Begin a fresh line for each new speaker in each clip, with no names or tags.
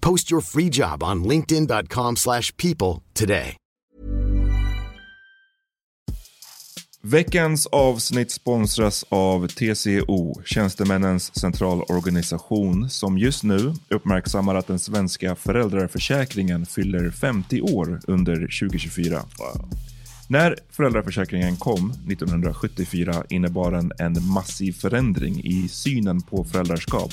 Post your free job on linkedin.com/people slash people today.
Veckans avsnitt sponsras av TCO, Tjänstemännens centralorganisation, som just nu uppmärksammar att den svenska föräldraförsäkringen fyller 50 år under 2024. När föräldraförsäkringen kom 1974 innebar den en massiv förändring i synen på föräldraskap.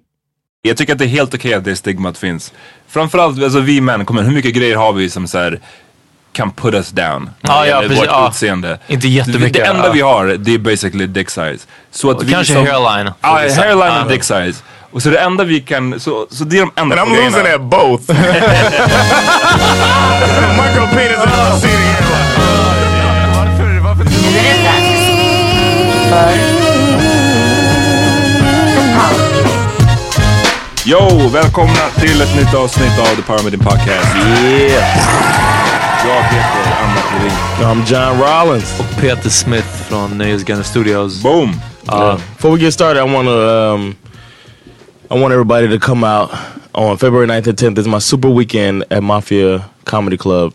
Jag tycker att det är helt okej att det stigmat finns. Framförallt, alltså vi män, kommer, hur mycket grejer har vi som så här kan put us down?
Ja, ja, precis,
Vårt
ja.
utseende.
Inte jättemycket,
Det enda
ja.
vi har, det är basically dick size. Så att vi
kanske
som-
hairline. Vissa.
hairline och dick size. Och så det enda vi kan, så, så det är de enda
And I'm losing at both. Micro penis
Nu är det dags för
Yo, välkomna till ett nytt avsnitt av The Power Meeting Podcast.
Yeah!
Jag heter Anna Levin.
I'm John Rollins.
Och Peter Smith från Nöjesguiden Studios.
Boom!
Uh, before we get started, I want to um, I want everybody to come out on February 9th and 10th. It's my super weekend at Mafia Comedy Club.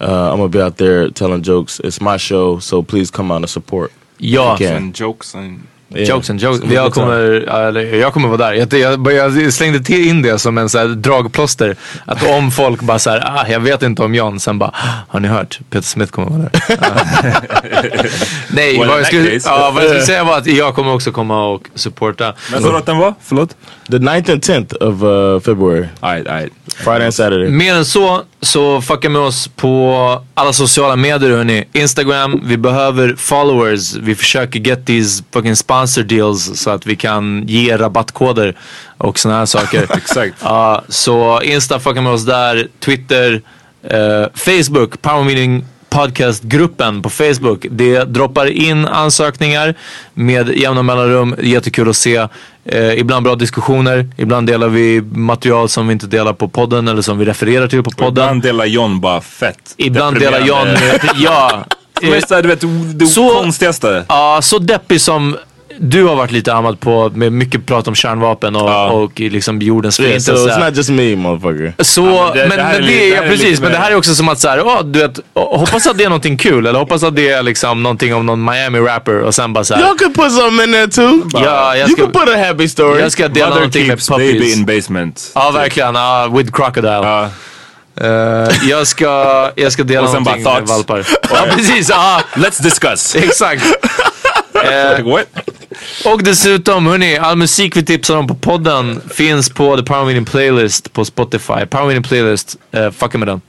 Uh, I'm gonna be out there telling jokes. It's my show, so please come out and support.
Ja.
You can.
And jokes and...
Yeah.
Jokes and jokes. Jag kommer, eller, jag kommer vara där. Jag, jag, jag slängde till in det som en så här dragplåster. Att om folk bara såhär, ah, jag vet inte om John. Sen bara, "Ah, har ni hört? Peter Smith kommer vara där. Nej,
Well,
vad jag, skulle, ja, vad jag skulle säga var att jag kommer också komma och supporta.
Men du att den var? Förlåt?
The 9th and 10th of uh, February,
Alright, alright.
Friday and Saturday.
Mer än så, så fucka med oss på alla sociala medier hörni. Instagram, vi behöver followers. Vi försöker get these fucking sponsor deals så att vi kan ge rabattkoder och såna här saker.
Exakt.
Ja, så Insta, fucka med oss där. Twitter, eh, Facebook, Power Meeting Podcastgruppen på Facebook. Det droppar in ansökningar med jämna mellanrum. Jättekul att se. Eh, ibland bra diskussioner. Ibland delar vi material som vi inte delar på podden eller som vi refererar till på
Och
podden.
ibland delar John bara fett.
Ibland delar John,
deprimerande-
ja. Eh,
såhär, du vet, det
Så-
konstigaste.
Ja, så deppig som du har varit lite ammad på med mycket prat om kärnvapen och,
Ja.
och liksom jordens
Yeah, so
förintelse.
it's not just me, motherfucker.
Så,
Ja, men det-
men,
det
men
är
det, ja, precis, men det här är också som att så här, åh, du vet, hoppas att det är någonting kul eller hoppas att det är liksom någonting om någon Miami-rapper och sen bara så här,
Y'all could put something in there too.
Ja, jag
you
ska-
could put a happy story.
jag ska dela
Mother
någonting med
keeps baby
puppies.
in basement.
Ja, verkligen. Ja, with crocodile.
Ja.
Eh, jag, ska, jag ska dela någonting
bara
med valpar. Ja, precis. Ja,
Let's discuss.
exakt. Eh,
What?
och dessutom, hörni, all musik vi tipsar om på podden finns på The Power Meeting Playlist på Spotify. Power Meeting Playlist, uh, fucka med den.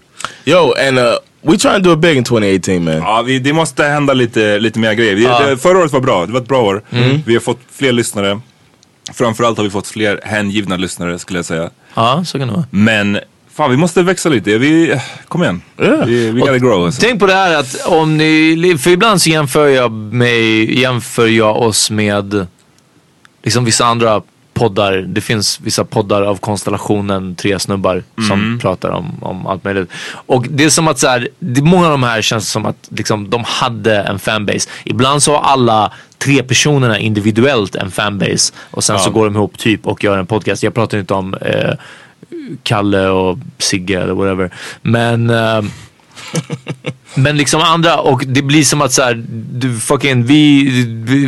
Yo, and uh, we trying to do it big in 2018, man.
Ja, vi, det måste hända lite, lite mer grejer. Vi,
Ja.
det, förra året var bra, det var ett bra år. Vi har fått fler lyssnare. Framförallt har vi fått fler hängivna lyssnare skulle jag säga.
Ja, så kan det vara.
Men fan, vi måste växa lite. Vi, kom igen.
Yeah.
Vi, vi gotta grow. Alltså.
Tänk på det här att om ni, för ibland så jämför jag mig, jämför jag oss med liksom vissa andra poddar. Det finns vissa poddar av konstellationen tre snubbar som pratar om, om allt möjligt. Och det är som att så här, det, många av de här känns som att liksom, de hade en fanbase. Ibland så har alla tre personerna individuellt en fanbase och sen så går de ihop typ och gör en podcast. Jag pratar inte om eh, Kalle och Sigge eller whatever. Men eh, men liksom andra och det blir som att så här, du fucking, vi, vi,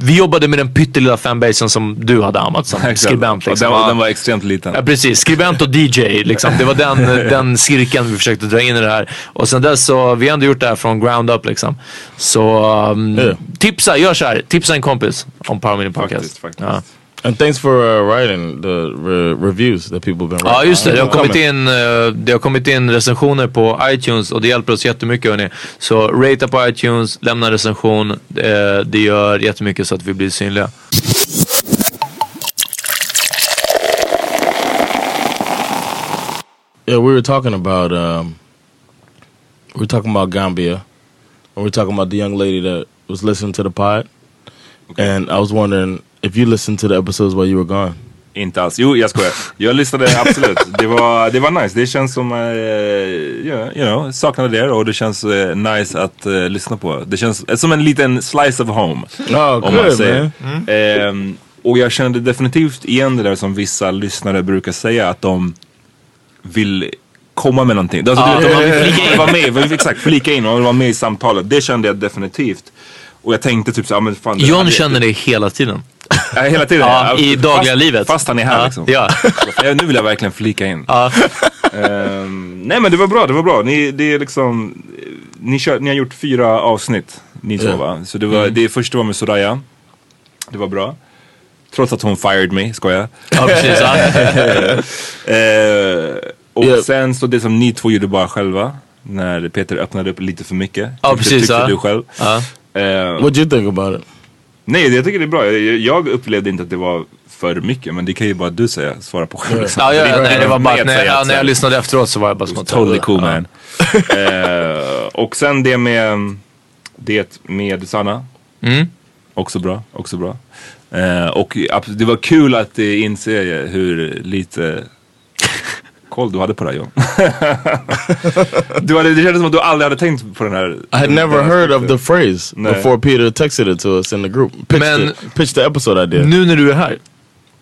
vi jobbade med den pyttelilla fanbasen som du hade Amat som skribent. Liksom.
Den, var- den var extremt liten.
Ja precis, skribent och DJ liksom. Det var den, den cirkeln vi försökte dra in i det här. Och sen dess så, vi har ändå gjort det här från ground up liksom. Så um,
Ja.
tipsa, gör så här. Tipsa en kompis om Power Meeting Podcast.
Faktiskt, faktiskt.
Ja.
And thanks for uh, writing the re reviews that people have been writing.
Ja just det, det har, kommit in, eh, det har kommit in recensioner på iTunes och det hjälper oss jättemycket hörni. Så ratea på iTunes, lämna en recension. Eh, Det gör jättemycket så att vi blir synliga.
Yeah, we were talking about um, we were talking about Gambia, and we were talking about the young lady that was listening to the pod, and I was wondering if you listened to the episodes while you were gone.
Inte alls. Jo, jag skojar. Jag lyssnade absolut. Det var, det var nice. Det känns som, uh, you know, saknade det och det känns eh, nice att eh, lyssna på. Det känns eh, som en liten slice of home.
Oh,
om man
good
säger.
man.
Ehm, och jag kände definitivt igen det där som vissa lyssnare brukar säga att de vill komma med någonting. Alltså, du vet, man vill flika in, vara med, man exakt, flika in och vara med i samtalet. Det kände jag definitivt. Och jag tänkte typ såhär, men fan.
John känner det hela tiden.
Ja, hela tiden.
Ja, i dagliga
fast,
livet.
Fast han är här
Ja,
liksom.
ja.
Ja, nu vill jag verkligen flika in.
Ja.
Ehm, nej men det var bra, det var bra. Ni, det är liksom, ni, kör, ni har gjort fyra avsnitt, ni två
Ja.
va? Så det, var, det första var med Soraya. Det var bra. Trots att hon fired me, skojar.
Ja precis. Ja.
Ehm, och
Ja.
sen så det som ni två gjorde bara själva. När Peter öppnade upp lite för mycket.
Ja, precis,
Tyckte
ja.
du själv. Ehm,
What do you think about it?
nej, jag tycker det är bra. Jag, jag upplevde inte att det var för mycket. Men det kan ju bara du säga, svara på själv. liksom.
Ja, ja, nej, det var bara när,
säga
ja,
att
när jag lyssnade efteråt så var jag bara som att
Totally cool man. Eh, och sen det med det med Sanna.
Mm.
Också bra, också bra. Eh, och det var kul att inse hur lite koll du hade på det här John. du hade, det kändes som att du aldrig hade tänkt på den här.
I had never heard of the phrase
Nej.
before Peter texted it to us in the group. Pitched,
Men-
the, pitched the episode I did.
Nu när du är här,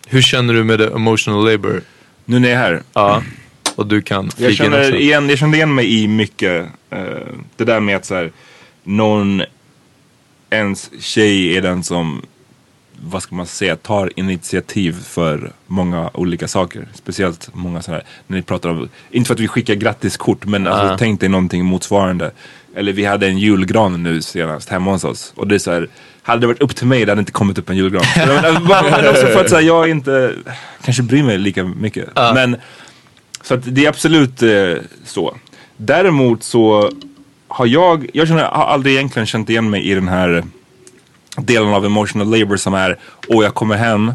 hur känner du med the emotional labor?
Nu när jag är här.
Ja. Och du kan
Jag känner, igen, jag kände igen mig i mycket. eh, det där med att så här, någon, ens tjej är den som, vad ska man säga, tar initiativ för många olika saker. Speciellt många sådana här, när ni pratar om, inte för att vi skickar grattiskort men alltså,
Ah.
tänk dig någonting motsvarande. Eller vi hade en julgran nu senast hemma hos oss. Och det är så här, hade det varit upp till mig det hade inte kommit upp en julgran. men, men också för att så här, jag inte kanske bryr mig lika mycket. Men så att det är absolut eh, så. Däremot så har jag, jag känner, har aldrig egentligen känt igen mig i den här delen av emotional labor som är, och jag kommer hem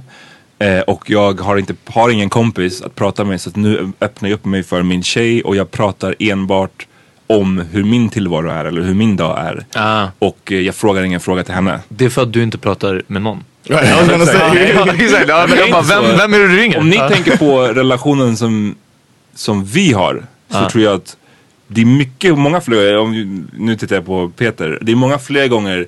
eh, och jag har, inte, har ingen kompis att prata med så att nu öppnar jag upp mig för min tjej och jag pratar enbart om hur min tillvaro är eller hur min dag är.
Ah.
Och eh, jag frågar ingen fråga till henne.
Det är för att du inte pratar med någon.
Say.
Exakt, ja, men jag bara, vem, vem är det du ringer?
Om ni tänker på relationen som, som vi har så
Ja.
tror jag att det är mycket, många fler, om, nu tittar jag på Peter, det är många fler gånger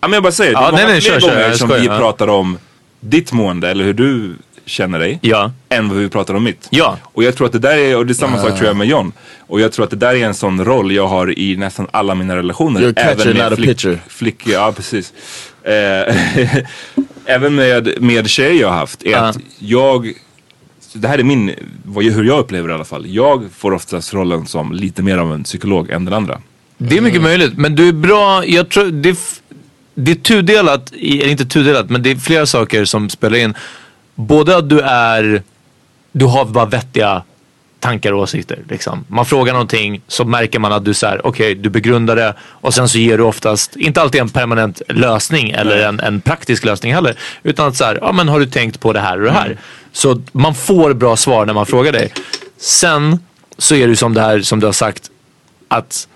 Ja, men jag bara säger,
Ja,
det är
nej,
många
nej,
fler
kör, kör,
gånger
jag
som
skojar,
vi
ja.
pratar om ditt mående eller hur du känner dig.
Ja.
Än vad vi pratar om mitt.
Ja.
Och jag tror att det där är, och det är samma sak tror jag med John. Och jag tror att det där är en sån roll jag har i nästan alla mina relationer.
You're a catcher, not a pitcher.
Flick, ja precis. Eh, även med, med tjejer jag har haft. Är
Ja.
att jag, det här är min, vad, hur jag upplever det i alla fall. Jag får oftast rollen som lite mer av en psykolog än den andra.
Det är mycket möjligt. Men du är bra, jag tror det det är tudelat, eller inte tudelat, men det är flera saker som spelar in. Både att du är, du har bara vettiga tankar och åsikter. Liksom. Man frågar någonting så märker man att du så här, okej, du begrundar det och sen så ger du oftast, inte alltid en permanent lösning eller en, en praktisk lösning heller. Utan att så här, ja men har du tänkt på det här och det här? Så man får bra svar när man frågar dig. Sen så är det som det här som du har sagt, att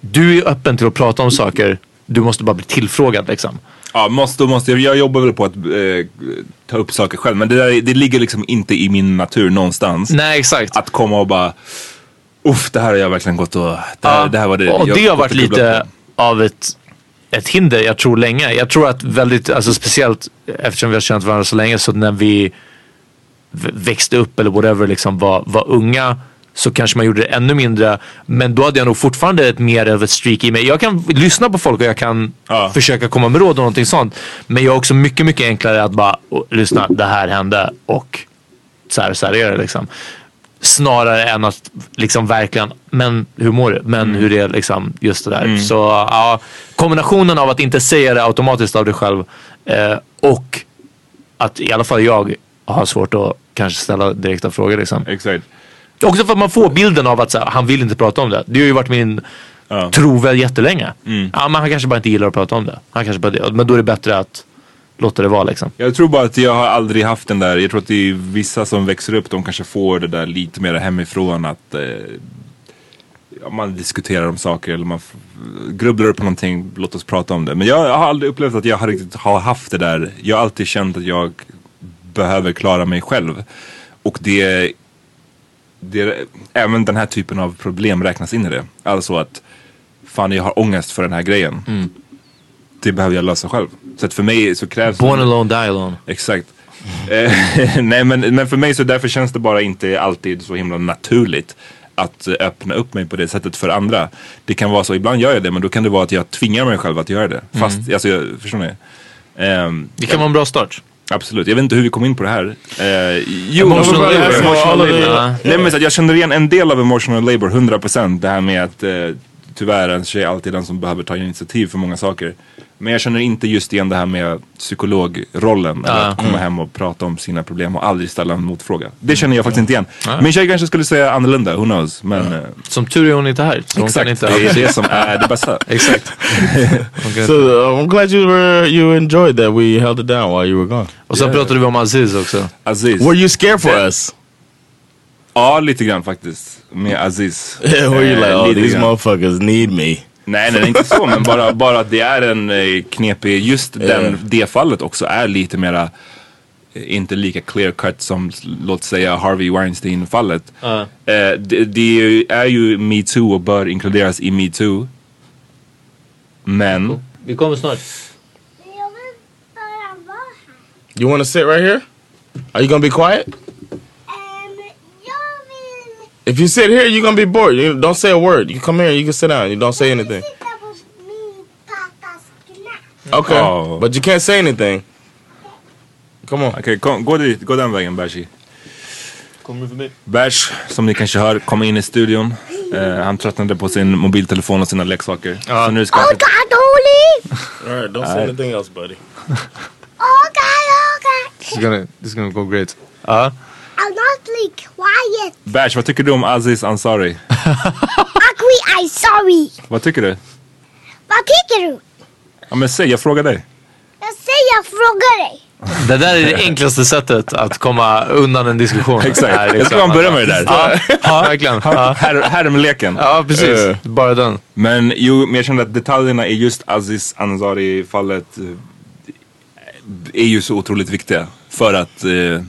du är öppen till att prata om saker. Du måste bara bli tillfrågad liksom.
Ja, måste och måste. Jag jobbar väl på att eh, ta upp saker själv. Men det, där, det ligger liksom inte i min natur någonstans.
Nej exakt.
Att komma och bara, uff det här har jag verkligen gått och, det här,
Ja,
det här var det.
och
jag
det har varit lite
på.
av ett, ett hinder jag tror länge. Jag tror att väldigt, alltså speciellt eftersom vi har känt varandra så länge så när vi växte upp eller whatever liksom var, var unga så kanske man gjorde det ännu mindre. Men då hade jag nog fortfarande ett mer av ett streak i mig. Jag kan lyssna på folk och jag kan
Ja.
försöka komma med råd och någonting sånt. Men jag är också mycket, mycket enklare att bara "Åh, lyssna, det här hände och så här, så här är det liksom. Snarare än att liksom verkligen, men hur mår du? Men hur är liksom just det där? Så ja, kombinationen av att inte säga det automatiskt av dig själv eh, och att i alla fall jag har svårt att kanske ställa direkta frågor liksom.
Exakt.
Också för att man får bilden av att här, han vill inte prata om det. Det har ju varit min
Ja.
tro väl jättelänge. Ja, men han kanske bara inte gillar att prata om det. Han kanske bara. Men då är det bättre att låta det vara liksom.
Jag tror bara att jag har aldrig haft den där, jag tror att det är vissa som växer upp, de kanske får det där lite mer hemifrån att eh, ja, man diskuterar om saker eller man grubblar på någonting, låt oss prata om det. Men jag har aldrig upplevt att jag har riktigt har haft det där. Jag har alltid känt att jag behöver klara mig själv. Och det, det även den här typen av problem räknas in i det. Alltså att fan jag har ångest för den här grejen. Det behöver jag lösa själv. Så att för mig så krävs
Born alone, die alone.
Exakt. Eh, Nej men, men för mig så därför känns det bara inte alltid så himla naturligt att eh, öppna upp mig på det sättet för andra. Det kan vara så, ibland gör jag det men då kan det vara att jag tvingar mig själv att göra det. Fast, alltså, jag, förstår ni? Ehm,
Det kan vara en bra start.
Absolut, jag vet inte hur vi kom in på det här. Eh, jo,
Emotional labor.
emotional labor. Nej, men så att jag känner igen en del av emotional labor, 100%. Det här med att eh, tyvärr en tjej är alltid den som behöver ta initiativ för många saker. Men jag känner inte just igen det här med psykologrollen. Eller att komma
Mm.
hem och prata om sina problem och aldrig ställa en motfråga. Det känner jag faktiskt inte igen. Min tjej kanske skulle säga annorlunda, who knows. Men eh,
Som tur är hon inte här. Så hon
exakt,
kan inte
det är det som är det bästa.
Exakt.
So uh, I'm glad you were you enjoyed that. We held it down while you were gone.
Och sen pratade vi om Aziz också.
Aziz.
Were you scared for us?
Ja, lite grann faktiskt. Med Aziz.
Were you like,
Eh,
oh,
lite
these
grann.
motherfuckers need me?
Nej, nej, inte så. Men bara, bara att det är en eh, knepig, just den, det fallet också är lite mera, eh, inte lika clear cut som låt säga Harvey Weinstein fallet.
Ja.
Eh, det, det är ju- metoo och bör inkluderas i metoo. Men,
Vi kommer snart.
You want to sit right here? Are you gonna be quiet? If you sit here, you're gonna be bored. You don't say a word. You come here, you can sit down. You don't say anything. Okay,
Oh.
but you can't say anything. Come on.
okej, kom, gå, dit, gå den vägen Bershi.
Kommer du förbi?
Bärs, som ni kanske hör, kommer in i studion. Eh, han tröttnade på sin mobiltelefon och sina leksaker.
Ja.
Så nu ska han...
God, Oli!
All right, don't say anything else, buddy.
Oh, God, oh, God.
This is gonna, this is gonna go great. Ja.
I'm not like quiet.
Bärs, vad tycker du om Aziz Ansari?
Akwi, I'm sorry.
Vad tycker du?
Vad tycker du?
Ja men säg, jag frågar dig.
Jag säger jag frågar dig.
Det där är det enklaste sättet att komma undan en diskussion.
Exakt.
Är
Jag ska man börja med det där.
Ja, ja verkligen. Ja.
Här, härmleken.
ja, precis.
Eh.
Bara den.
Men jo, men jag kände att detaljerna i just Aziz Ansari fallet eh, är ju så otroligt viktiga. För att, eh,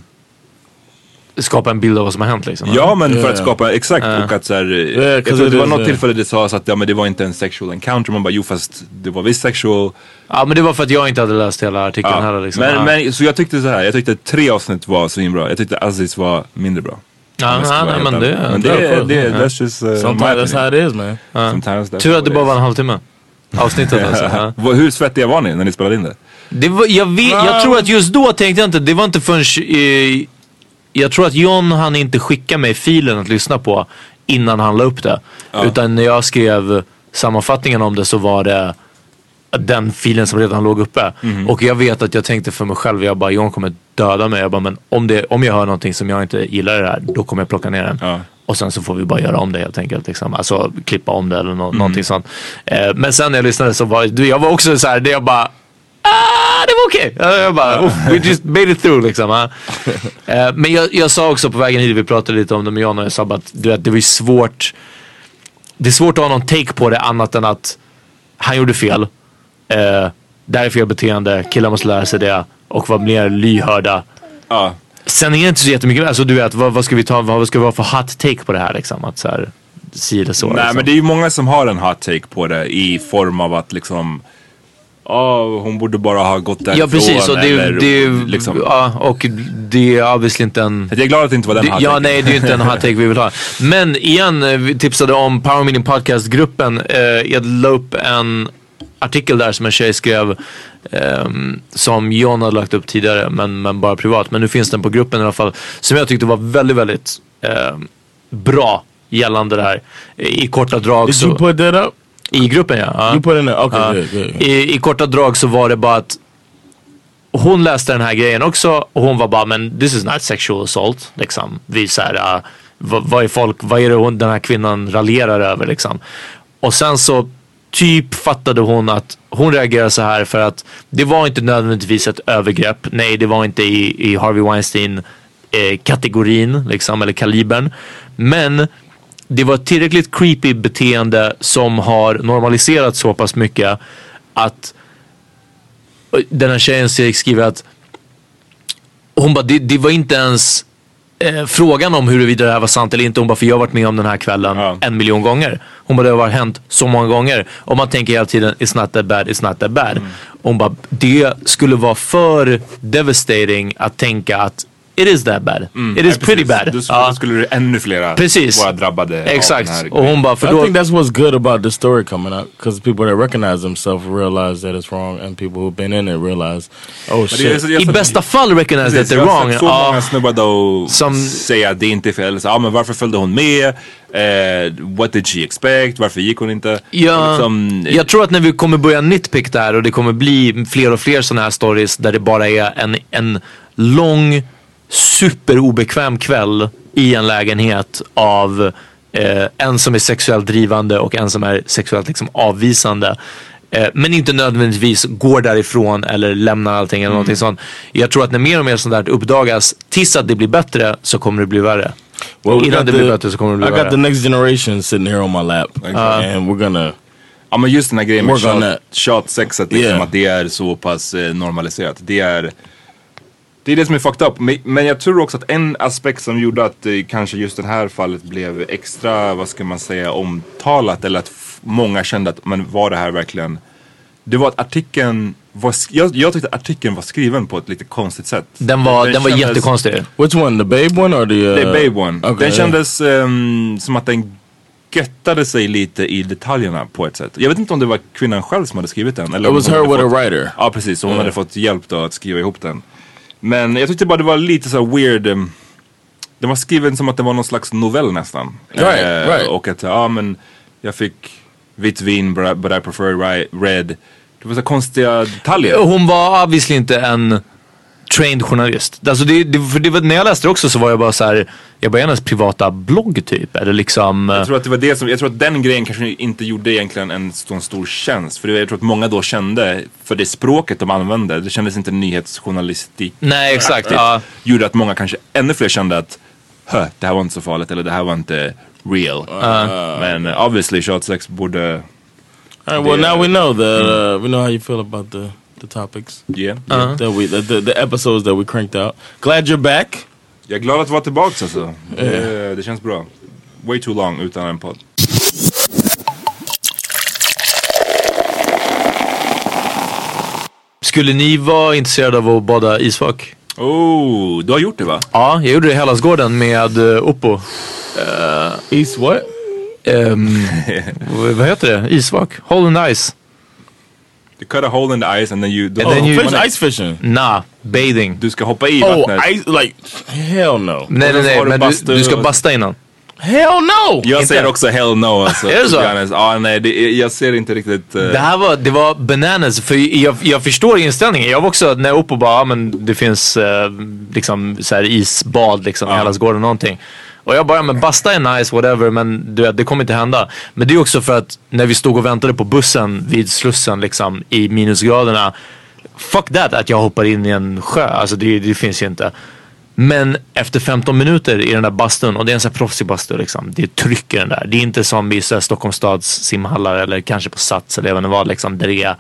skapa en bild av vad som har hänt liksom.
Ja men för
Yeah.
att skapa, exakt. Och att så här,
Yeah,
jag tror det var något
uh,
tillfälle det sades att ja, men det var inte en sexual encounter. Man bara jo fast det var visst sexual.
Ja men det var för att jag inte hade läst hela artikeln
Ja.
heller liksom.
men,
ja.
men, så jag tyckte så här, jag tyckte tre avsnitt var svinbra. Jag tyckte Aziz var mindre bra. ska
ja, nej, men det,
men
det,
det,
ja.
that's just uh, my
Sometimes that's how it is, man.
That's
Tur att det bara var en halvtimme. Avsnittet alltså.
Vad- Hur svettiga var ni när ni spelade in det?
Det var, jag, vet, jag tror att just då tänkte jag inte, det var inte förrän eh, jag tror att John han inte skicka mig filen att lyssna på innan han la upp det. Utan när jag skrev sammanfattningen om det så var det den filen som redan låg uppe.
Mhm.
Och jag vet att jag tänkte för mig själv, jag bara John kommer döda mig. Jag bara, men om, det, om jag hör någonting som jag inte gillar i det här, då kommer jag plocka ner den.
Ja.
Och sen så får vi bara göra om det helt enkelt. Liksom. Alltså klippa om det eller
Mm.
nå- någonting sånt. Eh, men sen när jag lyssnade så var jag var också så här, det jag bara Ah, det var okej. Okay. Jag bara, "Oof, we just made it through liksom. ah." Eh, men jag, jag sa också på vägen hit, vi pratade lite om det med John och jag sa att du vet, det var ju svårt. Det är svårt att ha någon take på det annat än att han gjorde fel. Eh, det här är fel beteende, killar måste lära sig det och vara mer lyhörda.
Ja.
Sen är det inte så jättemycket, alltså du vet vad, vad ska vi ta, vad ska vi ha för hot take på det här liksom? Att så här, si det så.
Nej
liksom.
men det är ju många som har en hot take på det i form av att liksom Ja, hon borde bara ha gått därifrån.
Ja precis och det,
eller,
det,
liksom.
ja, och det är obviously inte en...
Jag är glad att det inte var den
Det,
hot
ja nej det är ju inte en hot take vi vill ha. Men igen, eh, vi tipsade om Power Meeting Podcast-gruppen. Eh, jag la upp en artikel där som en tjej skrev ehm, som John hade lagt upp tidigare men, men bara privat. Men nu finns den på gruppen i alla fall. Som jag tyckte var väldigt, väldigt ehm, bra gällande det här. I korta drag
Did
så...
you put that up?
I gruppen ja. ja.
You put in there? Okay,
Ja.
good, good.
I, I korta drag så var det bara att hon läste den här grejen också och hon var bara men this is not sexual assault. Liksom. Vi så här, uh, vad, vad är folk, vad är det hon, den här kvinnan raljerar över liksom. Och sen så typ fattade hon att hon reagerar så här för att det var inte nödvändigtvis ett övergrepp. Nej, det var inte i, i Harvey Weinstein eh, kategorin liksom, eller kalibern. Men det var ett tillräckligt creepy beteende som har normaliserats så pass mycket att den här tjejen skriver att hon bara, det, det var inte ens eh, frågan om huruvida det här var sant eller inte. Hon bara, för jag har varit med om den här kvällen
Ja.
en miljon gånger. Hon bara, det har hänt så många gånger. Och man tänker hela tiden, it's not that bad, it's not that bad.
Mm.
Hon bara, det skulle vara för devastating att tänka att it is that bad. It is
Mm. Ja,
pretty bad.
Då skulle,
Ja.
skulle det ännu flera
Precis.
vara drabbade
Exakt.
av den här
Och hon bara, för
I
då...
think that's what's good about the story coming out because people that recognize themselves realize that it's wrong, and people who've been in it realize, oh
Men det är
shit.
så- jag
I
så-
bästa fall recognize that
Precis,
they're
jag har
wrong.
sett så
Ja.
många snubbar då
Som-
säga att det inte är fel. Så, ja, men varför följde hon med? Eh, what did she expect? Varför gick hon inte?
Ja,
Liksom,
jag tror att när vi kommer börja nitpick där och det kommer bli fler och fler sådana här stories där det bara är en, en lång superobekväm kväll i en lägenhet av eh, en som är sexuellt drivande och en som är sexuellt liksom, avvisande. Eh, men inte nödvändigtvis går därifrån eller lämnar allting eller någonting sånt. Jag tror att när mer och mer sånt där uppdagas tills att det blir bättre så kommer det bli värre.
Well, we
Innan det
the-
blir bättre så kommer det bli
I
värre.
got the next generation sitting here on my lap, and we're gonna.
Ja men just den här grejen med
that.
shotsexet, liksom,
Yeah.
att det är så pass eh, normaliserat. Det är det är det som är fucked up. Men, jag tror också att en aspekt som gjorde att eh, kanske just det här fallet blev extra, vad ska man säga, omtalat. Eller att många kände att, men var det här verkligen... Det var att artikeln var, jag, jag tyckte att artikeln var skriven på ett lite konstigt sätt.
Den var, den var
kändes-
jättekonstig.
Which one, the babe one or the? Uh,
är Babe One.
Okay,
den kändes ehm, som att den göttade sig lite i detaljerna på ett sätt. Jag vet inte om det var kvinnan själv som hade skrivit den. Eller
It was
hon
her
hade
with a
fått-
writer.
Ja precis, så hon
Yeah.
hade fått hjälp då att skriva ihop den. Men jag tyckte bara det var lite så weird. ehm, den var skriven som att det var någon slags novell nästan.
Right,
Eh,
right.
Och att, ja men jag fick vitt vin but I, prefer red. Det var så konstiga detaljer.
Hon var obviously inte en trained journalist. Alltså det, det, för det, när jag läste det också så var jag bara så här. jag bara är hennes privata blogg typ. Eller liksom.
Jag tror att det var det som, jag tror att den grejen kanske inte gjorde egentligen en sån stor tjänst. För det- jag tror att många då kände, för det språket de använde, det kändes inte nyhetsjournalistik.
Nej exakt. Ja.
Gjorde att många kanske ännu fler kände att, Hö, det här var inte så farligt eller det här var inte real. Men uh, obviously shotsex borde,
All right. Well, now we know that uh, we know how you feel about the the topics
yeah.
that we the, the, the episodes that we cranked out. Glad you're back.
Jag är glad att vara tillbaka alltså. Det, det känns bra. Way too long utan en podd.
Skulle ni vara intresserade av att bada isvak?
Oh, du har gjort det va?
Ja, jag gjorde det i Hellasgården med uh, Oppo.
East what?
Ehm, v- vad heter det? Isvak? Hole in the ice?
You cut a hole in the ice and then you...
And then you-
Fish, ice fishing.
Nah, bathing.
Du ska hoppa i
Oh,
vattnet.
ice like hell no.
Nej, nej, nej. Men du, du ska basta innan.
Hell no!
Jag
Inte?
säger också hell no alltså.
Är det så?
Ja, nej, det, jag ser inte riktigt... eh,
Det här var, det var bananas. För jag, jag förstår inställningen. Jag var också, när Oppo bara, ja, men det finns eh, liksom så här isbad liksom i Hellasgården någonting. Och jag bara, men basta är nice whatever men du vet, det kommer inte hända. Men det är också för att när vi stod och väntade på bussen vid Slussen liksom i minusgraderna. Fuck that att jag hoppar in i en sjö. Alltså det, det finns ju inte. Men efter 15 minuter i den där bastun och det är en sån här proffsig bastu liksom. Det är tryck i den där. Det är inte som i Stockholms stads simhallar eller kanske på Sats eller vad liksom. Där det är,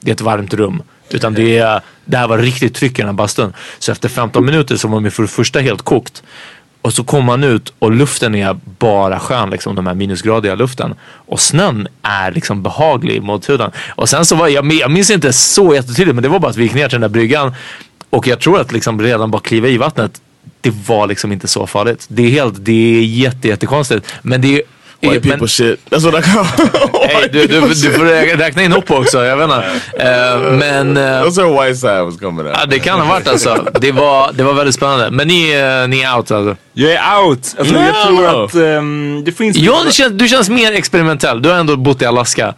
det är ett varmt rum. Utan det, är, det här var riktigt tryck i den här bastun. Så efter 15 minuter så var min för det första helt kokt. Och så kommer man ut och luften är bara skön, liksom de här minusgradiga luften. Och snön är liksom behaglig mot huden. Och sen så var jag, jag minns inte så jättetydligt men det var bara att vi gick ner till den där bryggan. Och jag tror att liksom redan bara kliva i vattnet, det var liksom inte så farligt. Det är helt, det är jätte, jättekonstigt. Men det är
White people
men,
shit. That's what I call
Hey, du, du, du får rä- räkna in upp också, jag vet inte. Eh, men... eh,
That's where white side was coming out.
ja, det kan ha varit alltså. Det var, det var väldigt spännande. Men ni, eh, ni är out alltså.
Jag är out! Alltså,
No.
Jag tror att ehm, det finns...
Ja, du, känns, du känns mer experimentell. Du har ändå bott i Alaska.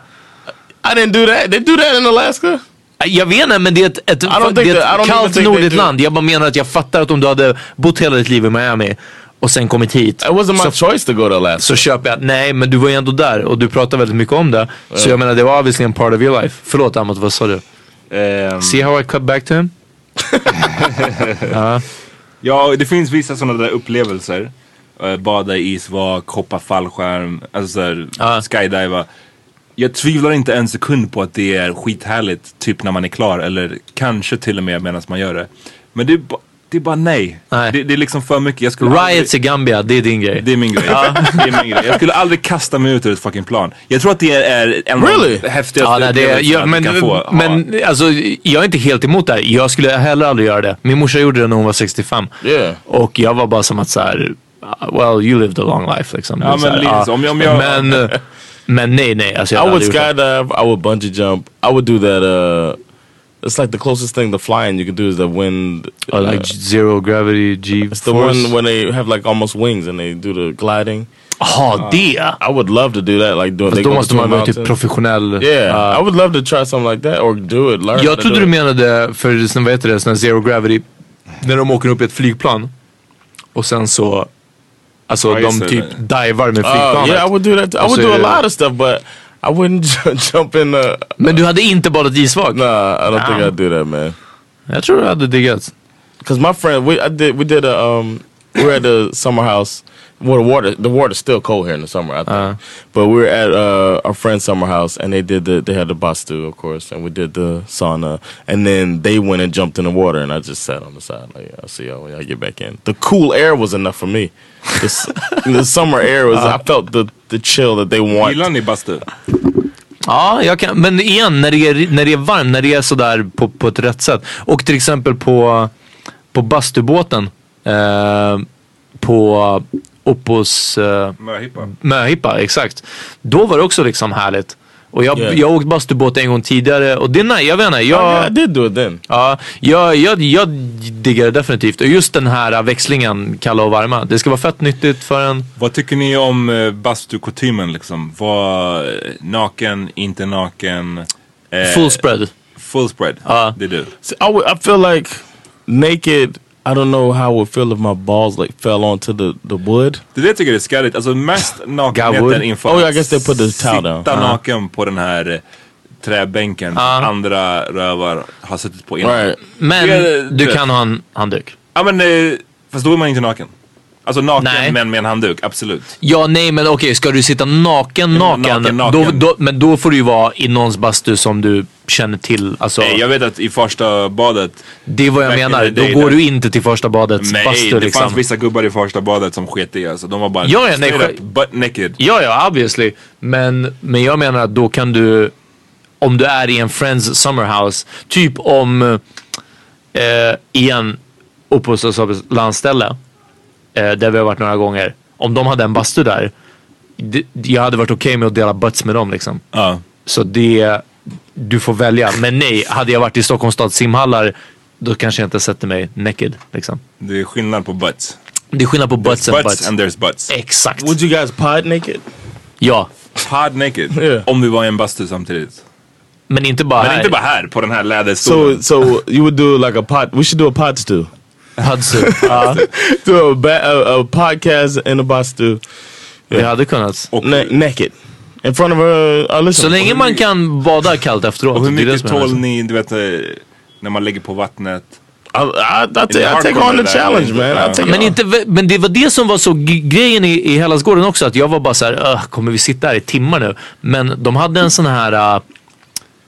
I didn't do that. They do that in Alaska?
Jag vet inte, men det är ett, ett, det är ett kallt nordligt land. Jag bara menar att jag fattar att om du hade bott hela ditt liv i Miami och sen kommit hit.
It wasn't my
så,
choice to go to Alaska.
så köper jag, nej men du var ju ändå där och du pratar väldigt mycket om det. Så jag menar det var obviously en part of your life. Förlåt Amat, vad sa du?
Ehm,
See how I cut back to him?
Ja, det finns vissa sådana där upplevelser. Eh, bada i isvak, hoppa fallskärm, alltså såhär,
Ja.
skydiva. Jag tvivlar inte en sekund på att det är skithärligt, typ när man är klar. Eller kanske till och med medan man gör det. Men det är, det är bara nej.
Nej.
Det, det är liksom för mycket. Jag skulle
Riots i
aldrig,
Gambia, det är din grej.
det är min grej. det är min grej. Jag skulle aldrig kasta mig ut ur ett fucking plan. Jag tror att det är en
Really?
av de häftigaste
Ja, nej, det,
upplevelserna
ja, men,
kan få.
men alltså, jag är inte helt emot det här. Jag skulle heller aldrig göra det. Min morsa gjorde det när hon var 65.
Yeah.
Och jag var bara som att så här, uh, well you lived a long life liksom.
Ja,
här,
men lite så. Om jag-
men, uh, men nej nej. Alltså, jag
I would skydive. I would bungee jump. I would do that. Uh, it's like the closest thing to flying you can do is the wind.
Or
uh,
like zero gravity G
it's the
force.
one when they have like almost wings and they do the gliding.
Jaha, det!
I would love to do that. Like doing.
Fast då måste man vara typ professionell.
Yeah,
Uh,
I would love to try something like that or do it. Learn.
jag trodde du menade för vad heter det, sån zero gravity. När de åker upp i ett flygplan. Och sen så, alltså de typ divar med
Uh,
flygplanet.
yeah, I would do that. I would do a lot of stuff, but I wouldn't jump in the.
Men du hade inte badat isvak?
Nah, I don't think
Damn.
I'd do that, man.
Jag tror du hade diggat.
Cause my friend, we I did we did a um we were at the summer house. Well, the water the water's still cold here in the summer, I think.
Uh.
But we were at uh, our friend's summer house, and they did the they had the bastu, of course, and we did the sauna, and then they went and jumped in the water, and I just sat on the side like I'll see y'all when I get back in. The cool air was enough for me. The, the summer air was I felt the the chill that they want.
Gillar ni bastu?
Ja, jag kan, men igen, när det är, när det är varmt, när det är sådär på, på ett rätt sätt. Och till exempel på, på bastubåten. Eh, på Oppos eh,
Möhippa.
möhippa, exakt. Då var det också liksom härligt. Och jag,
Yeah.
jag har åkt bastubåt en gång tidigare och det är nej, jag vet inte. Jag,
Yeah, it then.
Ja, jag, jag, jag diggar det definitivt. Och just den här växlingen, kalla och varma. Det ska vara fett nyttigt för en.
Vad tycker ni om eh, bastukutymen liksom? Var eh, naken, inte naken? Eh,
Full spread.
Full spread,
Ja.
det är du.
I, would, I feel like naked. I don't know how I would feel if my balls like fell onto the, the wood.
Det jag tycker är skärligt. Alltså mest nakenheten inför
Oh, yeah, I guess they put the towel down.
sitta
Ja.
naken på den här eh, träbänken.
Ja.
Andra rövar har suttit på innan.
Right.
Men
Det
du
det-
kan ha en handduk.
Ja men, eh, fast då är man inte naken. Alltså naken
Nej.
men med en handduk, absolut.
Ja, nej men okej, ska du sitta naken, naken,
naken, naken.
Då, då, men då får du ju vara i någons bastu som du känner till. Alltså,
Nej, jag vet att i första badet,
det är vad jag menar. Då
day
går
där-
du inte till första badets
nej
bastu
det
liksom.
fanns vissa gubbar i första badet som sket i alltså. De var bara
Ja, ja, nej,
up butt naked.
Ja, ja, obviously. Men, men jag menar att då kan du, om du är i en Friends Summerhouse, typ om, eh, igen, uppehållstillståndslandställe, eh, där vi har varit några gånger. Om de hade en bastu där, det, jag hade varit okej med att dela butts med dem liksom.
Ja.
Så det, du får välja. Men nej, hade jag varit i Stockholms stads simhallar, då kanske jag inte sätter mig naked liksom.
Det är skillnad på butts.
Det är skillnad på butts and
butts
butts.
and there's butts.
Exakt.
Would you guys pod naked?
Ja,
Pod naked.
Yeah.
Om vi var i en bastu samtidigt.
men inte bara
Men
här.
inte bara här på den här läderstolen.
So so you would do like a pod. We should do a pod stew.
Hudsu. Ja,
Do a, ba- a, a podcast in a bastu.
vi hade kunnat.
och,
Na- naked. In front of a, a
Så länge man kan bada kallt efteråt.
och hur mycket tål ni, du vet, eh, när man ligger på vattnet?
I, I, I, I take on the challenge, man. I take
Men, inte, men det var det som var så grejen i, i Hellasgården också. Att jag var bara så här, "Ugh, kommer vi sitta här i timmar nu? Men de hade en sån här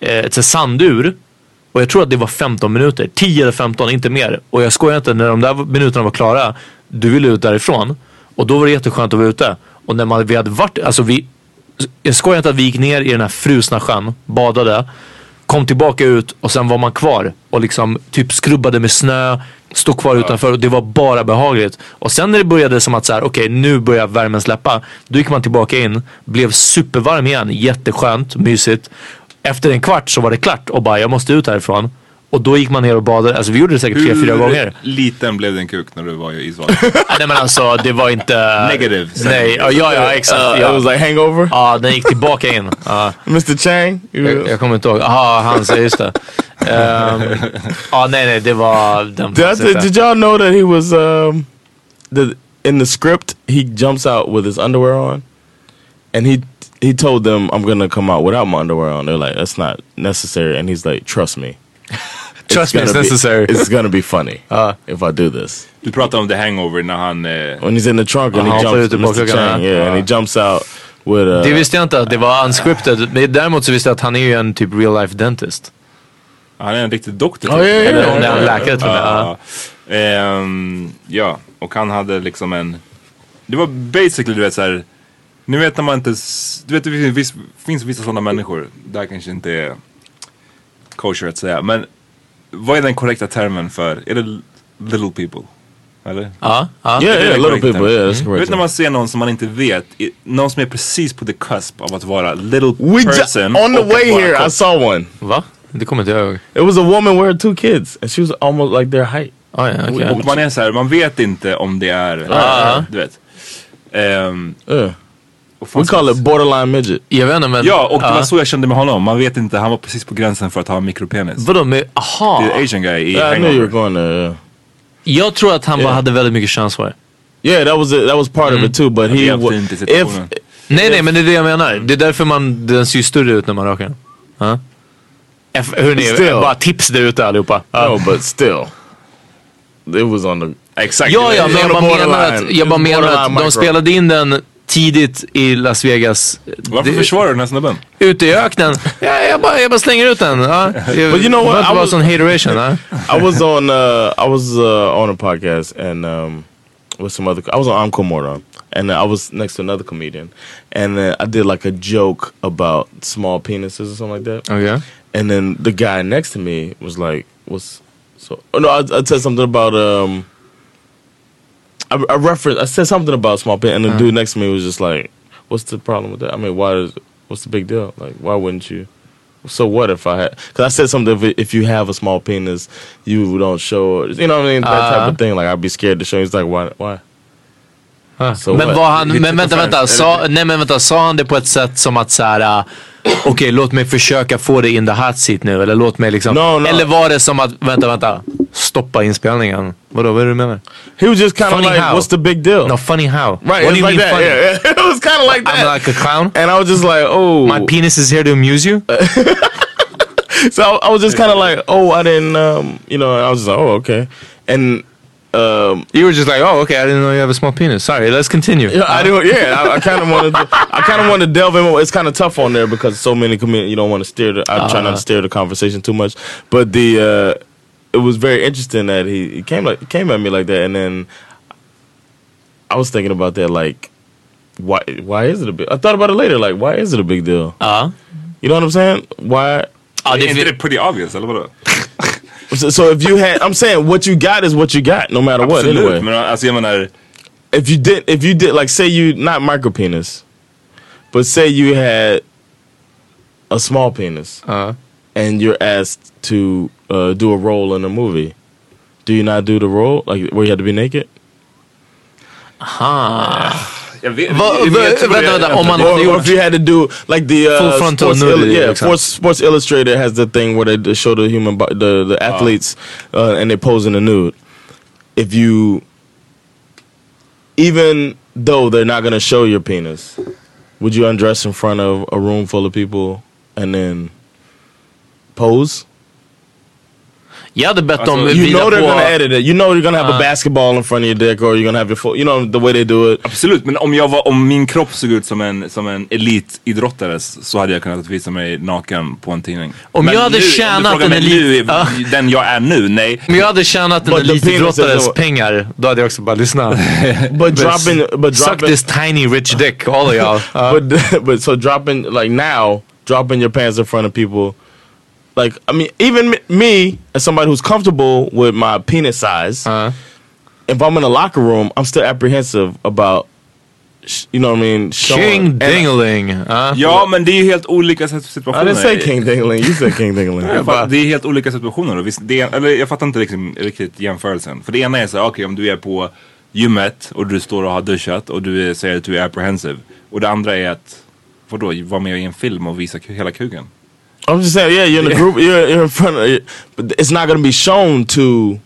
äh, ett sandur. Och jag tror att det var 15 minuter. 10 eller 15, inte mer. Och jag skojar inte, när de där minuterna var klara, du ville ut därifrån. Och då var det jätteskönt att vara ute. Och när man, vi hade varit, alltså vi, jag skojar inte att vi gick ner i den här frusna sjön, badade, kom tillbaka ut och sen var man kvar och liksom typ skrubbade med snö, stod kvar utanför och det var bara behagligt. Och sen när det började som att så här, okej nu börjar värmen släppa, då gick man tillbaka in, blev supervarm igen, jätteskönt, mysigt. Efter en kvart så var det klart och bara jag måste ut härifrån. Och då gick man ner och badade, alltså vi gjorde det säkert tre, fyra gånger.
liten blev din kuk när du var i isvattnet?
Nej men alltså det var inte...
Negative.
Nej, ja ja, ja exakt.
Uh, It
Ja.
was like hangover.
Ja, den gick tillbaka in. Ja.
Mr. Chang.
Jag, jag kommer inte ihåg. Jaha, han säger just det. Ehm, Ja, nej, nej, det var den.
did, I- did y'all know that he was um, the in the script he jumps out with his underwear on, and he he told them I'm gonna come out without my underwear on. They're like that's not necessary, and he's like trust me.
Trust me, it's
gonna be-
necessary.
it's gonna be funny
Uh.
if I do this.
Du pratade om The Hangover när han... Eh,
When he's in the trunk and he jumps, Mr. Chang, yeah, and he jumps out with uh,
Det visste jag inte att det var unscripted. Men däremot så visste jag att han är ju en typ real life dentist.
han är en riktig doktor.
Oh, yeah, yeah,
Eller
yeah,
om en
yeah.
läkare till och med. Ja,
och han hade liksom en... Det var basically du vet såhär... Nu vet när man inte... Du vet det finns, finns vissa sådana människor. Det här kanske inte är kosher att säga. Men vad är den korrekta termen för... Är det little people? Eller?
Ja, ja.
Yeah, yeah, little people. Yeah,
termen?
that's
Du
correct.
vet när man ser någon som man inte vet. Någon som är precis på the cusp av att vara little
We
person.
on the way here. I saw one.
Va? Det kommer inte jag ihåg.
It was a woman with two kids, and she was almost like their height.
Ah, ja, okej.
Och man är så här, man vet inte om det är,
Ah.
du vet. Ehm,
Yeah. We call it borderline midget.
Jag vet inte men...
Ja, och det var så jag kände med honom. Man vet inte, han var precis på gränsen för att ha en mikropenis.
Vadå med... Aha!
Det är asian guy i
Yeah, I knew you were going there. Yeah.
Jag tror att han bara
Yeah.
hade väldigt mycket könshår.
Yeah, that was it. That was part of it too. But he, if
situationen.
Nej, nej, men det är det jag menar. Det är därför man, den ser större ut när man rakar den. Ja. F- Hörni,
Still.
bara tips där ute allihopa. Ja.
no, but still, it was on the.
Exakt.
Ja, ja, men jag bara menar att, jag bara menar att de spelade in den tidigt i Las Vegas.
Varför
Det-
försvarar du den här snubben?
Ute i öknen. Ja, jag, bara, jag bara slänger ut den. Ja. But
you know what? I was-
sån hateration. Ja.
I was on. Uh, I was uh, on a podcast and um, with some other. I was on Encore Mordon, and I was next to another comedian, and uh, I did like a joke about small penises or something like that.
Okay.
And then the guy next to me was like, "Was so?" Oh no, I, I said something about um. I, I referenced. I said something about small penis, and the dude next to me was just like, "What's the problem with that? I mean, why? Is, what's the big deal? Like, why wouldn't you?" So what if I had? Because I said something. If, if you have a small penis, you don't show. You know what I mean? That type
Uh.
of thing. Like I'd be scared to show. He's like, "Why? Why?" So
men
what?
var han, men vänta, vänta. Sa, nej men vänta, sa han det på ett sätt som att så här, äh, okej låt mig försöka få dig in the hot seat nu. Eller låt mig liksom.
No, no.
Eller var det som att, vänta, vänta. Stoppa inspelningen. Vadå, vad är det du menar?
He was just kind of like,
how?
"What's the big deal?"
No, funny how?
Right,
What
it
do
was
you
like
mean
that.
funny?
Yeah, yeah. it was kind of like that.
I'm like a clown?
and I was just like, "Oh,
My penis is here to amuse you?
so I, I was just kind of like, oh, I didn't, um, you know, I was just like, oh, okay. And um,
You were just like, oh, okay, I didn't know you have a small penis. Sorry, let's continue.
Yeah, I do. Yeah, I, I kind of wanted. To, I kind of want to delve in. It's kind of tough on there because so many comedians. You don't want to steer. The, I'm trying not to steer the conversation too much. But the uh, it was very interesting that he, he came like came at me like that, and then I was thinking about that. Like, why? Why is it a big? I thought about it later. Like, why is it a big deal?
Ja.
You know what I'm saying? Why?
Ja,
Är
det,
inte det pretty obvious eller vadå?
So, so if you had, I'm saying what you got is what you got, no matter what.
Absolut,
Anyway,
men alltså jag menar,
if you did, if you did, like, say you not micro penis, but say you had a small penis,
Ja.
and you're asked to uh, do a role in a movie, do you not do the role like where you have to be naked?
jag vet,
Va-
men
va-
jag tror
vänta, vänta, om man-
Or,
hade gjort-
if you had to do like the uh,
Full frontal
sports
nudity,
yeah,
liksom.
sports, sports Illustrator has the thing where they show the human bo- the the athletes uh, and they pose in the nude. If you even though they're not going to show your penis, would you undress in front of a room full of people and then pose?
Jag hade bett
Alltså,
dem
you
You know they're
på...
gonna edit it. You know you're gonna have a
Uh.
basketball in front of your dick, or you're gonna have your foot. You know the way they do it.
Absolut, men om, jag var, om min kropp såg ut som en, som en elitidrottare så hade jag kunnat visa mig naken på en tidning.
Om
Men
jag hade
nu,
tjänat en elit-
nu,
Ja.
den jag är nu, nej.
Om jag hade tjänat en elitidrottares pengar, då hade jag också bara lyssnat.
But dropping, but
Suck
dropping,
this tiny rich dick, all of y'all. Ja.
but but so dropping like now, dropping your pants in front of people. Like I mean, even me- as somebody who's comfortable with my penis size,
Ja.
if I'm in a locker room, I'm still apprehensive about, you know what I mean?
King dingeling. Ja.
Ja, men det är ju helt olika
I
situationer.
didn't say king dingling. You said king dingling.
Jag fattar, det är helt olika situationer. Visst, det, eller jag fattar inte liksom, riktigt jämförelsen. För det ena är så här, okej om du är på gymmet och du står och har duschat och du är, säger att du är apprehensive. Och det andra är att, vadå, vara med i en film och visa hela kuken.
I'm just saying, yeah, you're in a group, you're, you're in front of, but it's not going to be shown to,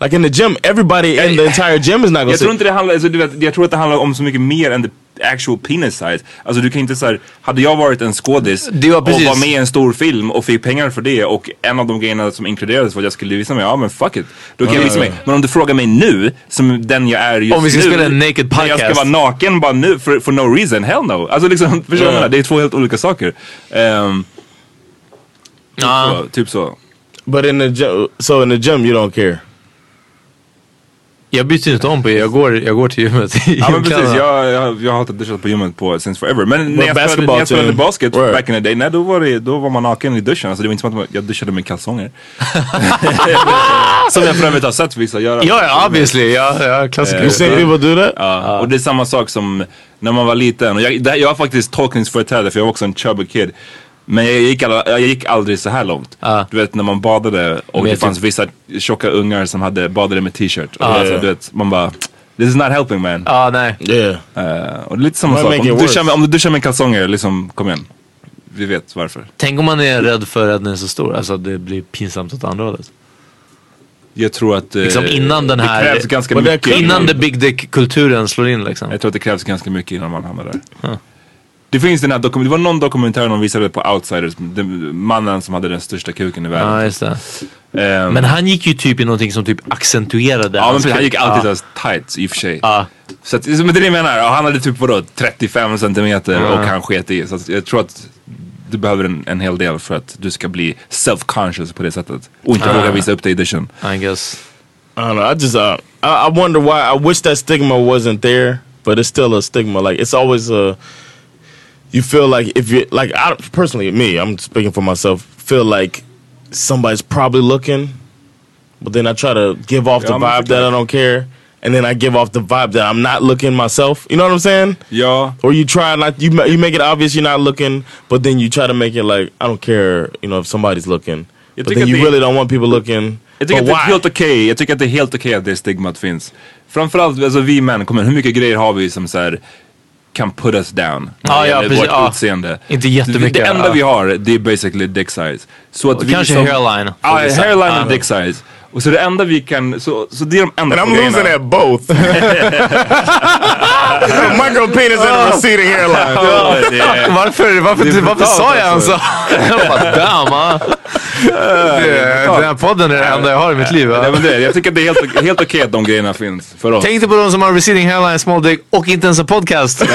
like in the gym, everybody in the entire gym is not going to
Jag
see.
tror inte det handlar, alltså, du vet, jag tror att det handlar om så mycket mer än the actual penis size. Alltså du kan inte såhär, hade jag varit en skådis
var
och
precis.
var med i en stor film och fick pengar för det och en av de grejerna som inkluderades var att jag skulle visa mig, ja men fuck it. Då kan jag visa mig. Men om du frågar mig nu, som den jag är just
Om vi ska
nu.
spela en naked
när Jag ska
podcast.
vara naken bara nu for, for no reason, hell no. Alltså liksom, förstår du menar? Det är två helt olika saker. Um,
Ja.
så, typ så.
But in the gym, so in the gym you don't care.
Jag byter inte om på er, jag går, jag går till gymmet
Ja men precis, jag, jag, jag har inte duschat på gymmet på since forever. Men när jag spelade, när jag spelade basket
Right.
back in the day, nej, då, var det, då var man naken i duschen. Alltså, det var inte som att jag duschade med kalsonger. som jag för övrigt har sett vissa göra.
Ja, ja, obviously. Ja, ja, klassiker.
You seen people do that?
Ja, och det är samma sak som när man var liten. Och jag, det, jag har faktiskt tolkningsföreträde för jag var också en chubby kid. Men jag gick, alla, jag gick aldrig så här långt.
Ja.
Du vet när man badade och det fanns vissa tjocka ungar som hade badade med t-shirt.
Ja.
alltså, du vet, man bara, this is not helping man.
Ja, nej.
Yeah.
Eh, och lite samma sak. Om du, duschar med, om du duschar med kalsonger, liksom kom igen. Vi vet varför.
Tänk om man är rädd för att den är så stor, alltså att det blir pinsamt åt andra hållet.
Jag tror att eh,
Liksom innan den här-
det krävs ganska mycket.
Innan the big dick-kulturen slår in liksom.
Jag tror att det krävs ganska mycket innan man hamnar där. Det finns den här dokument, det var någon dokumentär de visade på Outsiders, den, mannen som hade den största kuken i
Ja,
världen.
just det.
Ehm,
Men han gick ju typ i någonting som typ accentuerade
Ja men precis, han gick alltid
ja.
så tights i och för sig.
Ja.
Så att, men det är det jag menar, Ja, han hade typ vadå 35 centimeter
Ja.
och han sket i. Så att jag tror att du behöver en, en hel del för att du ska bli self-conscious på det sättet. Och inte
Ja.
våga visa upp dig i duschen.
I guess.
I don't know. I just uh, I, I wonder why. I wish that stigma wasn't there, but it's still a stigma. Like it's always a. You feel like if you like, I personally, me, I'm speaking for myself. Feel like somebody's probably looking, but then I try to give off the
I'm
vibe that I don't care, and then I give off the vibe that I'm not looking myself. You know what I'm saying?
Yeah.
Or you try not you you make it obvious you're not looking, but then you try to make it like I don't care. You know if somebody's looking,
Jag
but then you
det-
really don't want people looking.
Jag tycker att det är helt okej, jag tycker att det är helt okej att det stigmat finns. Framförallt, alltså vi män, kom igen, hur mycket grejer har vi som så här kan put us down? när
Ja, precis,
Vårt
ja.
utseende.
Inte jättemycket,
Det enda
ja.
vi har, det är basically dick size. Så att
Och
vi
kanske
som-
hairline för
Ja,
vissa.
hairline och dick size. Och så det enda vi kan, så, så det är de enda
And I'm losing
grejerna.
at both. Micro penis and a receding hairline.
Varför, sa jag
alltså.
ens så? Damn, ah. Den här podden är det enda jag har i mitt liv. va?
Nej, men det, jag tycker att det är helt, helt okej att de grejerna finns för oss.
Tänk inte på de som har receding hairline, small dick och inte ens en podcast. Ah,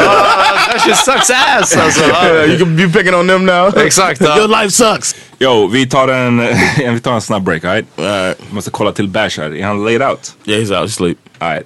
that shit sucks ass alltså.
Yeah, you can be picking on them now.
Exakt. ja.
Your life sucks.
Yo, vi tar en, vi tar en snabb break, alright? Uh, måste kolla till Bash här. Är han laid out?
Yeah, he's out. He's asleep.
Alright.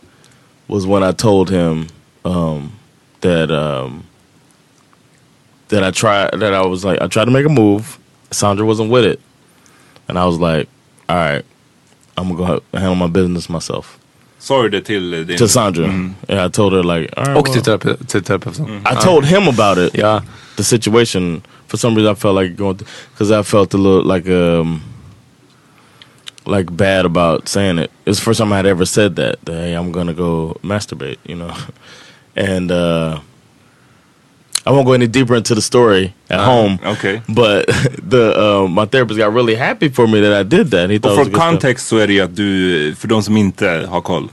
was when I told him um, that um, that I tried that I was like I tried to make a move. Sandra wasn't with it, and I was like, "All right, I'm gonna go handle my business myself."
Sa du det till eh, din...
To Sandra,
Mm.
yeah, I told her like, all right,
Och till
well-
terape- till terapeuten.
I told him about it.
Yeah.
The situation. For some reason, I felt like going because I felt a little like um like bad about saying it. It's the first time I had ever said that. that hey, I'm gonna go masturbate. You know, and uh I won't go any deeper into the story at
Uh,
home.
okay.
But the uh, my therapist got really happy for me that I did that. He thought
Och från kontext så är det ju att du, för de som inte har koll.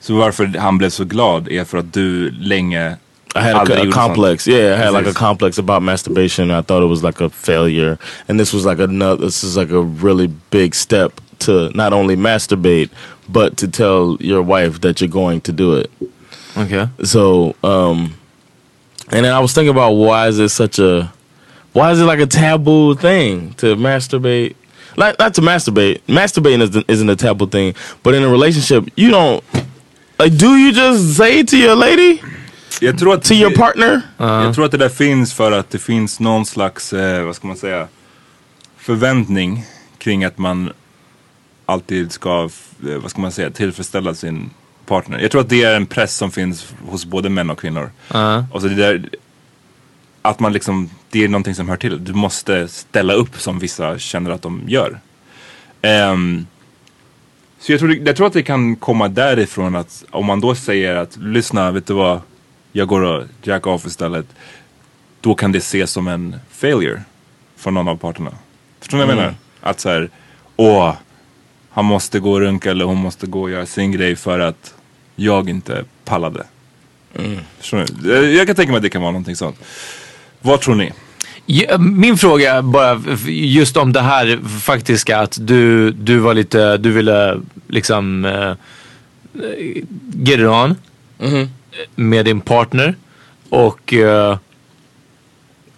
Så varför han blev så glad är för att du länge
I had a, a complex. Yeah, I had like a complex about masturbation. I thought it was like a failure, and this was like another. This is like a really big step to not only masturbate, but to tell your wife that you're going to do it.
Okay.
So, um, and then I was thinking about why is it such a, why is it like a taboo thing to masturbate? Like not to masturbate. Masturbating isn't, isn't a taboo thing, but in a relationship, you don't. Like, do you just say to your lady?
Jag tror att
to your partner?
Jag tror att det där finns för att det finns någon slags, eh, vad ska man säga, förväntning kring att man alltid ska, eh, vad ska man säga, tillfredsställa sin partner. Jag tror att det är en press som finns hos både män och kvinnor.
Ja.
Och så det där, att man liksom, det är någonting som hör till. Du måste ställa upp som vissa känner att de gör. Ehm, så jag tror, jag tror att det kan komma därifrån att om man då säger att lyssna, vet du vad, jag går och jack off istället. Då kan det ses som en failure från någon av parterna. Förstår ni vad jag
Mm.
menar? Att så här, åh, han måste gå och runka eller hon måste gå och göra sin grej för att jag inte pallade. Förstår ni? Jag- Jag kan tänka mig att det kan vara någonting sånt. Vad tror ni?
Min fråga bara just om det här faktiska att du, du var lite, du ville liksom uh, get it on med din partner och, eh,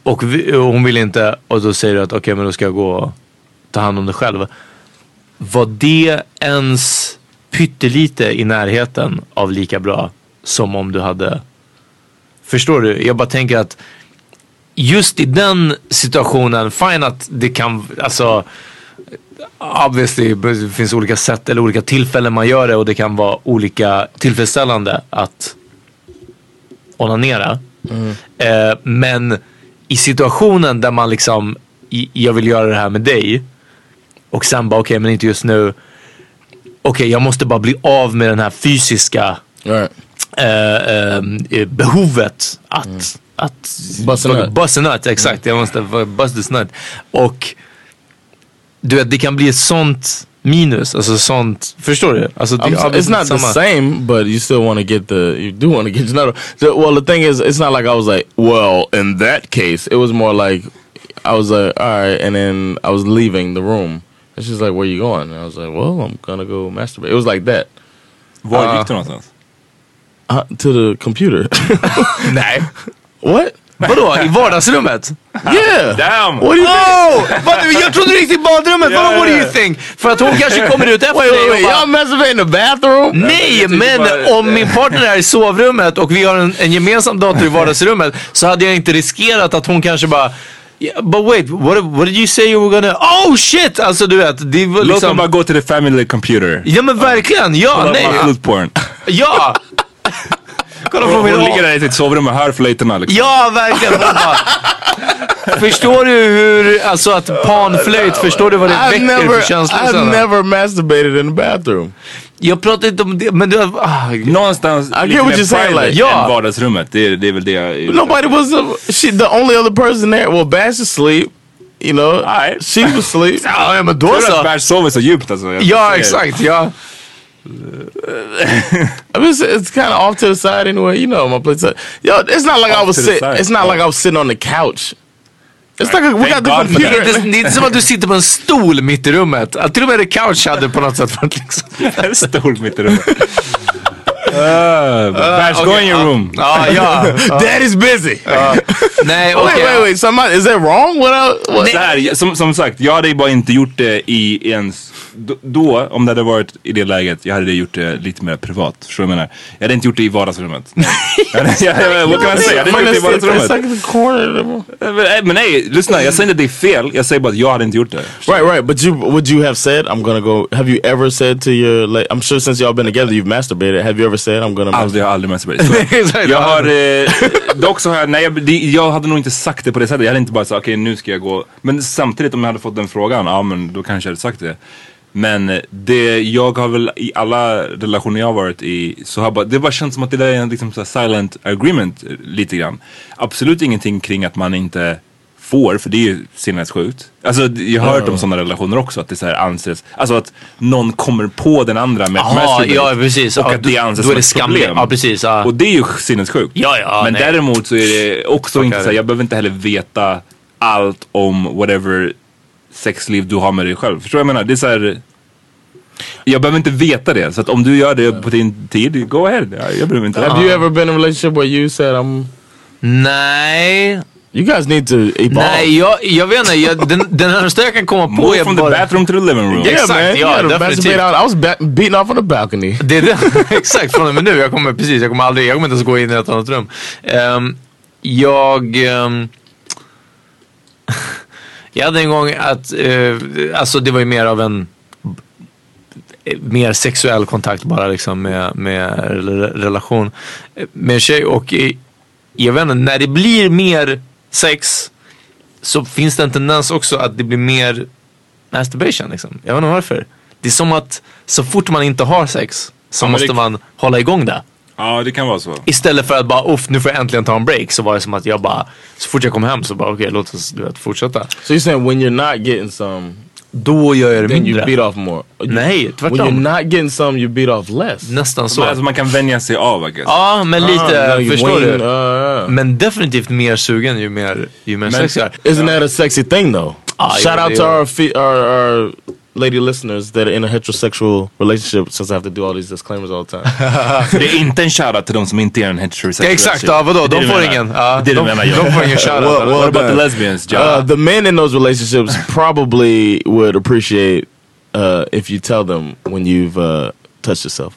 och, vi, och hon vill inte och då säger du att okej men då ska jag gå och ta hand om dig själv. Var det ens pyttelite i närheten av lika bra som om du hade... Förstår du? Jag bara tänker att just i den situationen, fine att det kan, alltså obviously det finns olika sätt eller olika tillfällen man gör det och det kan vara olika tillfredsställande att onanera. Eh, men i situationen där man liksom, jag vill göra det här med dig och sen bara okej men inte just nu. Okej jag måste bara bli av med den här fysiska eh, eh, behovet att, att
Bust a nut.
Bust a nut, exakt. Jag måste bust this nut. Och du vet det kan bli ett sånt minus, alltså sånt, förstår du? Alltså, det,
I'm,
ja,
s- it's not the
samma.
same, but you still want to get the you do want to get another. So, well, the thing is, it's not like I was like, well, in that case, it was more like I was like, all right, and then I was leaving the room. And she's like, where you going? And I was like, well, I'm gonna go masturbate. It was like that.
Var gick du någonstans?
Uh, to the computer.
Nej.
What?
Vadå, i vardagsrummet?
Yeah.
Damn!
What do you
Oh! Jag trodde du gick till badrummet,
Ja,
vadå what do you think? För att hon kanske kommer ut efter
Wait,
dig och bara-
Y'all masturbate in the bathroom?
Nej, men om min partner är i sovrummet och vi har en, en gemensam dator i vardagsrummet så hade jag inte riskerat att hon kanske bara Yeah, but wait, what, what did you say you were gonna... Oh shit! Alltså du vet, det var
Låt
liksom...
dem bara gå till the family computer.
Ja men verkligen, ja,
Kolla
nej.
på foodporn.
Ja! Kolla på min
hon ligger där i sitt sovrum och hör flöjterna liksom.
Ja, verkligen. Förstår du hur, alltså att panflöjt, förstår du vad det
I've
väcker
never,
för känslor?
I've never masturbated in the bathroom.
Jag pratar inte om det, men du... Ah,
Någonstans
I get what you're saying, like-
än vardagsrummet. Det det är väl det jag...
Nobody was uh, she, the only other person there. Well, Bash is asleep. You know, she was asleep.
Ja, ja, men då
Tur att. Bärs sover så djupt alltså.
Ja, exakt. Ja.
I mean, it's, it's kind of off to the side anyway. You know, my place. Yo, it's not like I
Off
was
to the
sit.
side.
It's not like I was sitting on the couch. It's like a, we got the
God for
Det är,
computer.
inte, det är inte som att du sitter på en stol mitt i rummet. Att till och med en couch hade på något sätt varit liksom...
En stol mitt i rummet. Uh, Bärs, go
okej,
in your
ja.
room.
Ja, ja. ja.
Daddy's busy.
Nej,
Wait,
okej.
wait, wait. Somebody, is that wrong? What? I, what?
Så här, som, som sagt, jag hade bara inte gjort det i ens... Då, om det hade varit i det läget, jag hade gjort det lite mer privat. Förstår du vad jag menar? Jag hade inte gjort det i vardagsrummet. jag hade, jag, vad kan man säga? Jag hade inte gjort det i vardagsrummet.
corner.
Men, nej, men nej, lyssna. Jag säger inte att det är fel. Jag säger bara att jag hade inte gjort det.
Right, right. But you would you have said I'm gonna go? Have you ever said to your? Like, I'm sure since y'all been together, you've masturbated. Have you ever said I'm gonna?
Aldrig, jag har aldrig masturberat. Jag har, eh, dock så har jag, nej jag, hade nog inte sagt det på det sättet. Jag hade inte bara sagt okej nu ska jag gå. Men samtidigt om jag hade fått den frågan, ja men då kanske jag hade sagt det. Men det, jag har väl i alla relationer jag har varit i så har bara, det bara känts som att det där är en liksom så silent agreement lite grann. Absolut ingenting kring att man inte får, för det är ju sinnessjukt. Alltså jag har hört om sådana relationer också, att det så här anses, alltså att någon kommer på den andra med masturbate
ja, precis.
och
Ja,
att det anses
då är
som ett problem.
Ja, precis, ja.
Och det är ju sinnessjukt.
Ja, ja,
Men
nej.
däremot så är det också inte
är
så här, jag behöver inte heller veta allt om whatever sexliv du har med dig själv. Förstår du vad jag menar? Det är så här, jag behöver inte veta det. Så att om du gör det på din tid, go ahead. Jag, jag behöver inte.
Have you ever been in a relationship where you said I'm?
Nej.
You guys need to evolve.
Nej, jag, jag vet inte. Jag, den, den jag kan komma på
Move
är
from the
bara...
bathroom to the living room.
Yeah,
Exakt,
man.
ja, definitivt.
out. I was beating off on the balcony.
Det är det. Exakt, från och med nu. Jag kommer precis, jag kommer aldrig, jag kommer inte ens gå in i ett annat rum. Ehm, jag... ehm, jag hade en gång att, eh, alltså det var ju mer av en mer sexuell kontakt bara liksom med, med re- relation med en tjej och jag vet inte, när det blir mer sex så finns det en tendens också att det blir mer masturbation liksom. Jag vet inte varför. Det är som att så fort man inte har sex så
Ja,
måste
det-
man hålla igång det.
Ja, det kan vara så.
Istället för att bara, uff nu får jag äntligen ta en break. Så var det som att jag bara, så fort jag kom hem så bara, okej låt oss du vet, fortsätta.
So you're saying when you're not getting some,
Då gör jag det
then you
mindre.
beat off more.
Nej,
When
tvärtom.
you're not getting some, you beat off less.
Nästan så.
Men alltså man kan vänja sig av, I guess.
Ja, men lite,
Ah, you
förstår
win,
du?
uh.
Men definitivt mer sugen ju mer, ju mer
Men-
sex jag är.
Isn't that a sexy thing though?
Ah,
Shout
yeah,
out to our, our our lady listeners that are in a heterosexual relationship since I have to do all these disclaimers all the time.
det är inte en shoutout till de som inte är en heterosexual
Exakt, ja, vadå?
Det är
De
det
får
du menar.
ingen. Ja,
det
de-
menar John.
de får ingen shoutout.
Well, well
What about the lesbians,
Uh, the men in those relationships probably would appreciate uh, if you tell them when you've uh, touched yourself.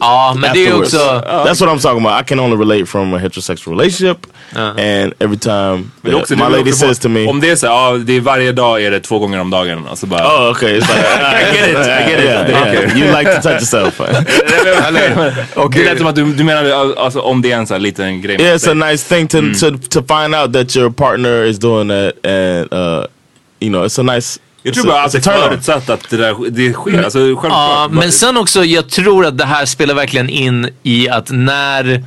Ja, men det är också...
That's what I'm talking about. I can only relate from a heterosexual relationship, and every time that
också-
my lady says to me,
Om det är så, ja det är varje dag är det två gånger om dagen. Alltså bara,
"Oh, okay," it's like
I get it, I get it.
Yeah, yeah.
räcker.
You like to touch yourself.
Det lät som att du, du menar alltså, om det är en sån här liten grej.
yeah, it's a nice thing to to to find out that your partner is doing that, and uh, you know, it's a nice.
Jag tror bara
a-
att det
it's a
är
turn on.
förutsatt att det där det sker. Alltså, självklart.
Ja,
Bara-
men sen också, jag tror att det här spelar verkligen in i att när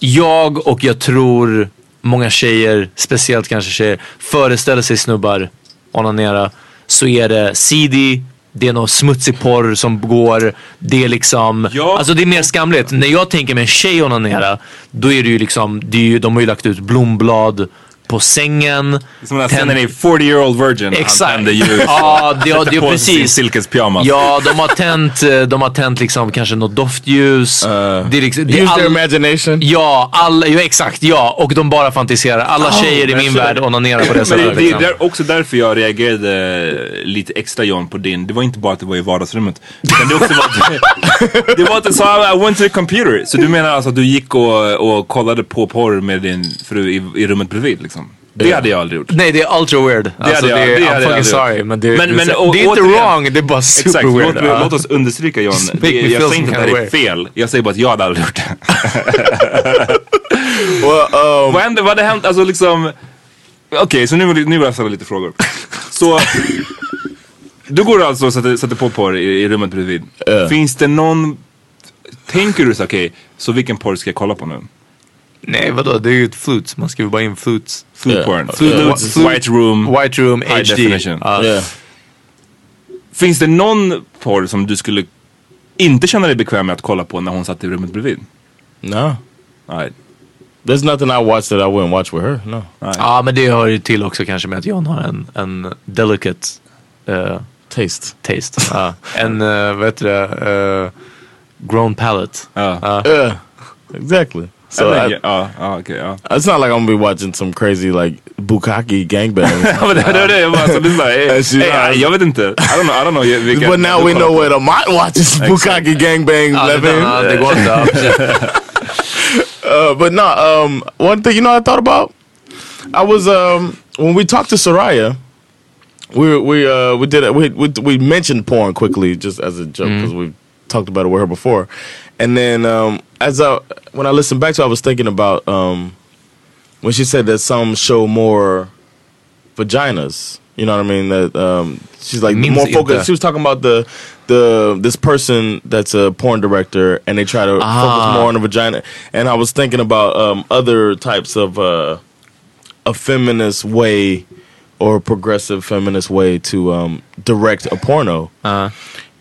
jag och jag tror många tjejer, speciellt kanske tjejer, föreställer sig snubbar onanera så är det CD, det är någon smutsig porr som går, det är liksom,
Ja.
alltså det är mer skamligt. När jag tänker mig en tjej onanera, då är det ju liksom, det är ju, de har ju lagt ut blomblad på sängen.
Som den här scenen i 40 year old virgin.
Exakt.
Han tänder ljus.
Ja, det, det,
Sätter
är
på
precis.
sin silkespyjamas.
Ja, de har tänt, eh, de har tänt liksom kanske något doftljus. det är liksom, det är
Use their
all,
imagination.
ja, alla, ja, exakt. Ja, och de bara fantiserar. Alla tjejer i min
så-
värld onanerar på det
Men det,
sättet.
det
Liksom.
är också därför jag reagerade lite extra John på din. Det var inte bara att det var i vardagsrummet. Utan det, också var att, det var att du sa I went to the computer. Så du menar alltså att du gick och, och kollade på porr med din fru i, i rummet bredvid liksom? Det hade jag aldrig gjort.
Nej, det är ultra weird.
Det
alltså,
hade
det
jag-
är,
det
I'm
hade jag
fucking sorry. Men det,
Men-
det,
men å-
det är inte
återigen-
wrong, det är bara super
Exakt,
weird.
låt,
Ja.
låt oss understryka John.
Me
jag säger inte att det är fel. Jag säger bara att jag hade aldrig gjort det.
Well, um,
Vad hände, vad hade hänt, alltså liksom Okej, så nu, nu vill jag ställa lite frågor. Så Du går alltså och sätter, sätter på porr i, i rummet bredvid.
Ja.
Finns det någon Tänker du så okej, så vilken porr ska jag kolla på nu?
Nej, vadå? Det är ju ett flutes. Man skriver bara in flutes.
Flute
Ja.
porn. Flute,
Flute-
White room.
White room,
High
HD.
definition.
Ja.
yeah.
Finns det någon porr som du skulle inte känna dig bekväm med att kolla på när hon satt i rummet bredvid?
No,
Nej.
there's nothing I watch that I wouldn't watch with her. No.
ja, men det hör ju till också kanske med att John har en, en delicate eh,
Taste.
taste. Ja. En, uh, vad heter det, eh, grown palate.
Yeah, exactly. So
Eller-
I,
ja, ja, okej, ja.
it's not like I'm gonna be watching some crazy like bukkake gangbang.
Ja, det det var det jag bara så lyssnade. Hey,
Alltså,
hey,
ja.
jag vet inte. I don't know. I don't know vilka,
but now we know where the might watches bukkake gangbang
Ja, det,
living.
ja, det går inte.
Uh, but no, um, one thing you know I thought about, I was um, when we talked to Soraya, we we uh, we did it, we, we we mentioned porn quickly just as a joke because we've talked about it with her before, and then um, as I when I listened back to, it, I was thinking about um, when she said that some show more vaginas. You know what I mean? That um, she's like more focused. She was talking about the the this person that's a porn director, and they try to
Ah.
focus more on the vagina. And I was thinking about um, other types of uh, a feminist way or progressive feminist way to um, direct a porno.
Ja.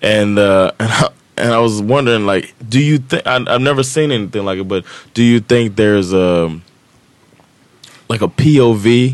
And uh, and I, and I was wondering, like, do you think I've never seen anything like it, but do you think there's a like a POV,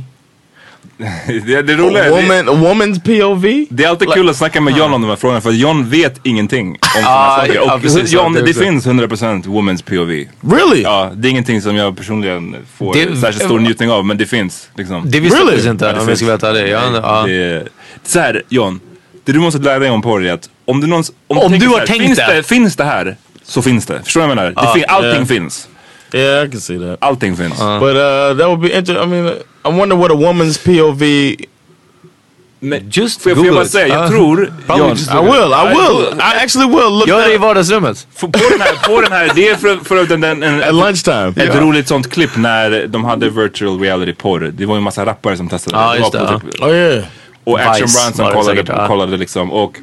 det, det
a
roliga är, det,
woman, a woman's POV?
det är alltid kul att snacka med John om de här frågorna för John vet ingenting om sådana
Ah,
saker.
ja,
Och
precis,
John,
ja, det
det finns 100% women's POV.
Really?
Ja, det är ingenting som jag personligen får
Det-
särskilt stor njutning av, men det finns. Liksom.
Det visste
Really?
jag inte
Ja, det
om jag ska veta det. Ja, ja.
Det, så här, John. Det du måste lära dig om porr är att om du, någons, om
Om du har
här,
tänkt
finns
det.
Finns det här, så finns det. Förstår du vad jag menar? Det fin- allting
ja.
finns.
Yeah, I can see that.
Allting finns.
But uh, that would be interesting. I mean, I wonder what a woman's POV.
Men,
Just
får jag, får jag bara
it.
säga, jag
Ja.
tror...
Just
I will. I will. I actually will look
Gör det i vardagsrummet.
På, på, den här, på den här, det är för, för den, en,
at lunchtime.
Ett roligt sånt klipp när de hade virtual reality porr. Det var ju en massa rappare som testade.
Ja,
det
just det,
typ,
Oh yeah.
Och Action
Vice det
kollade, kollade liksom och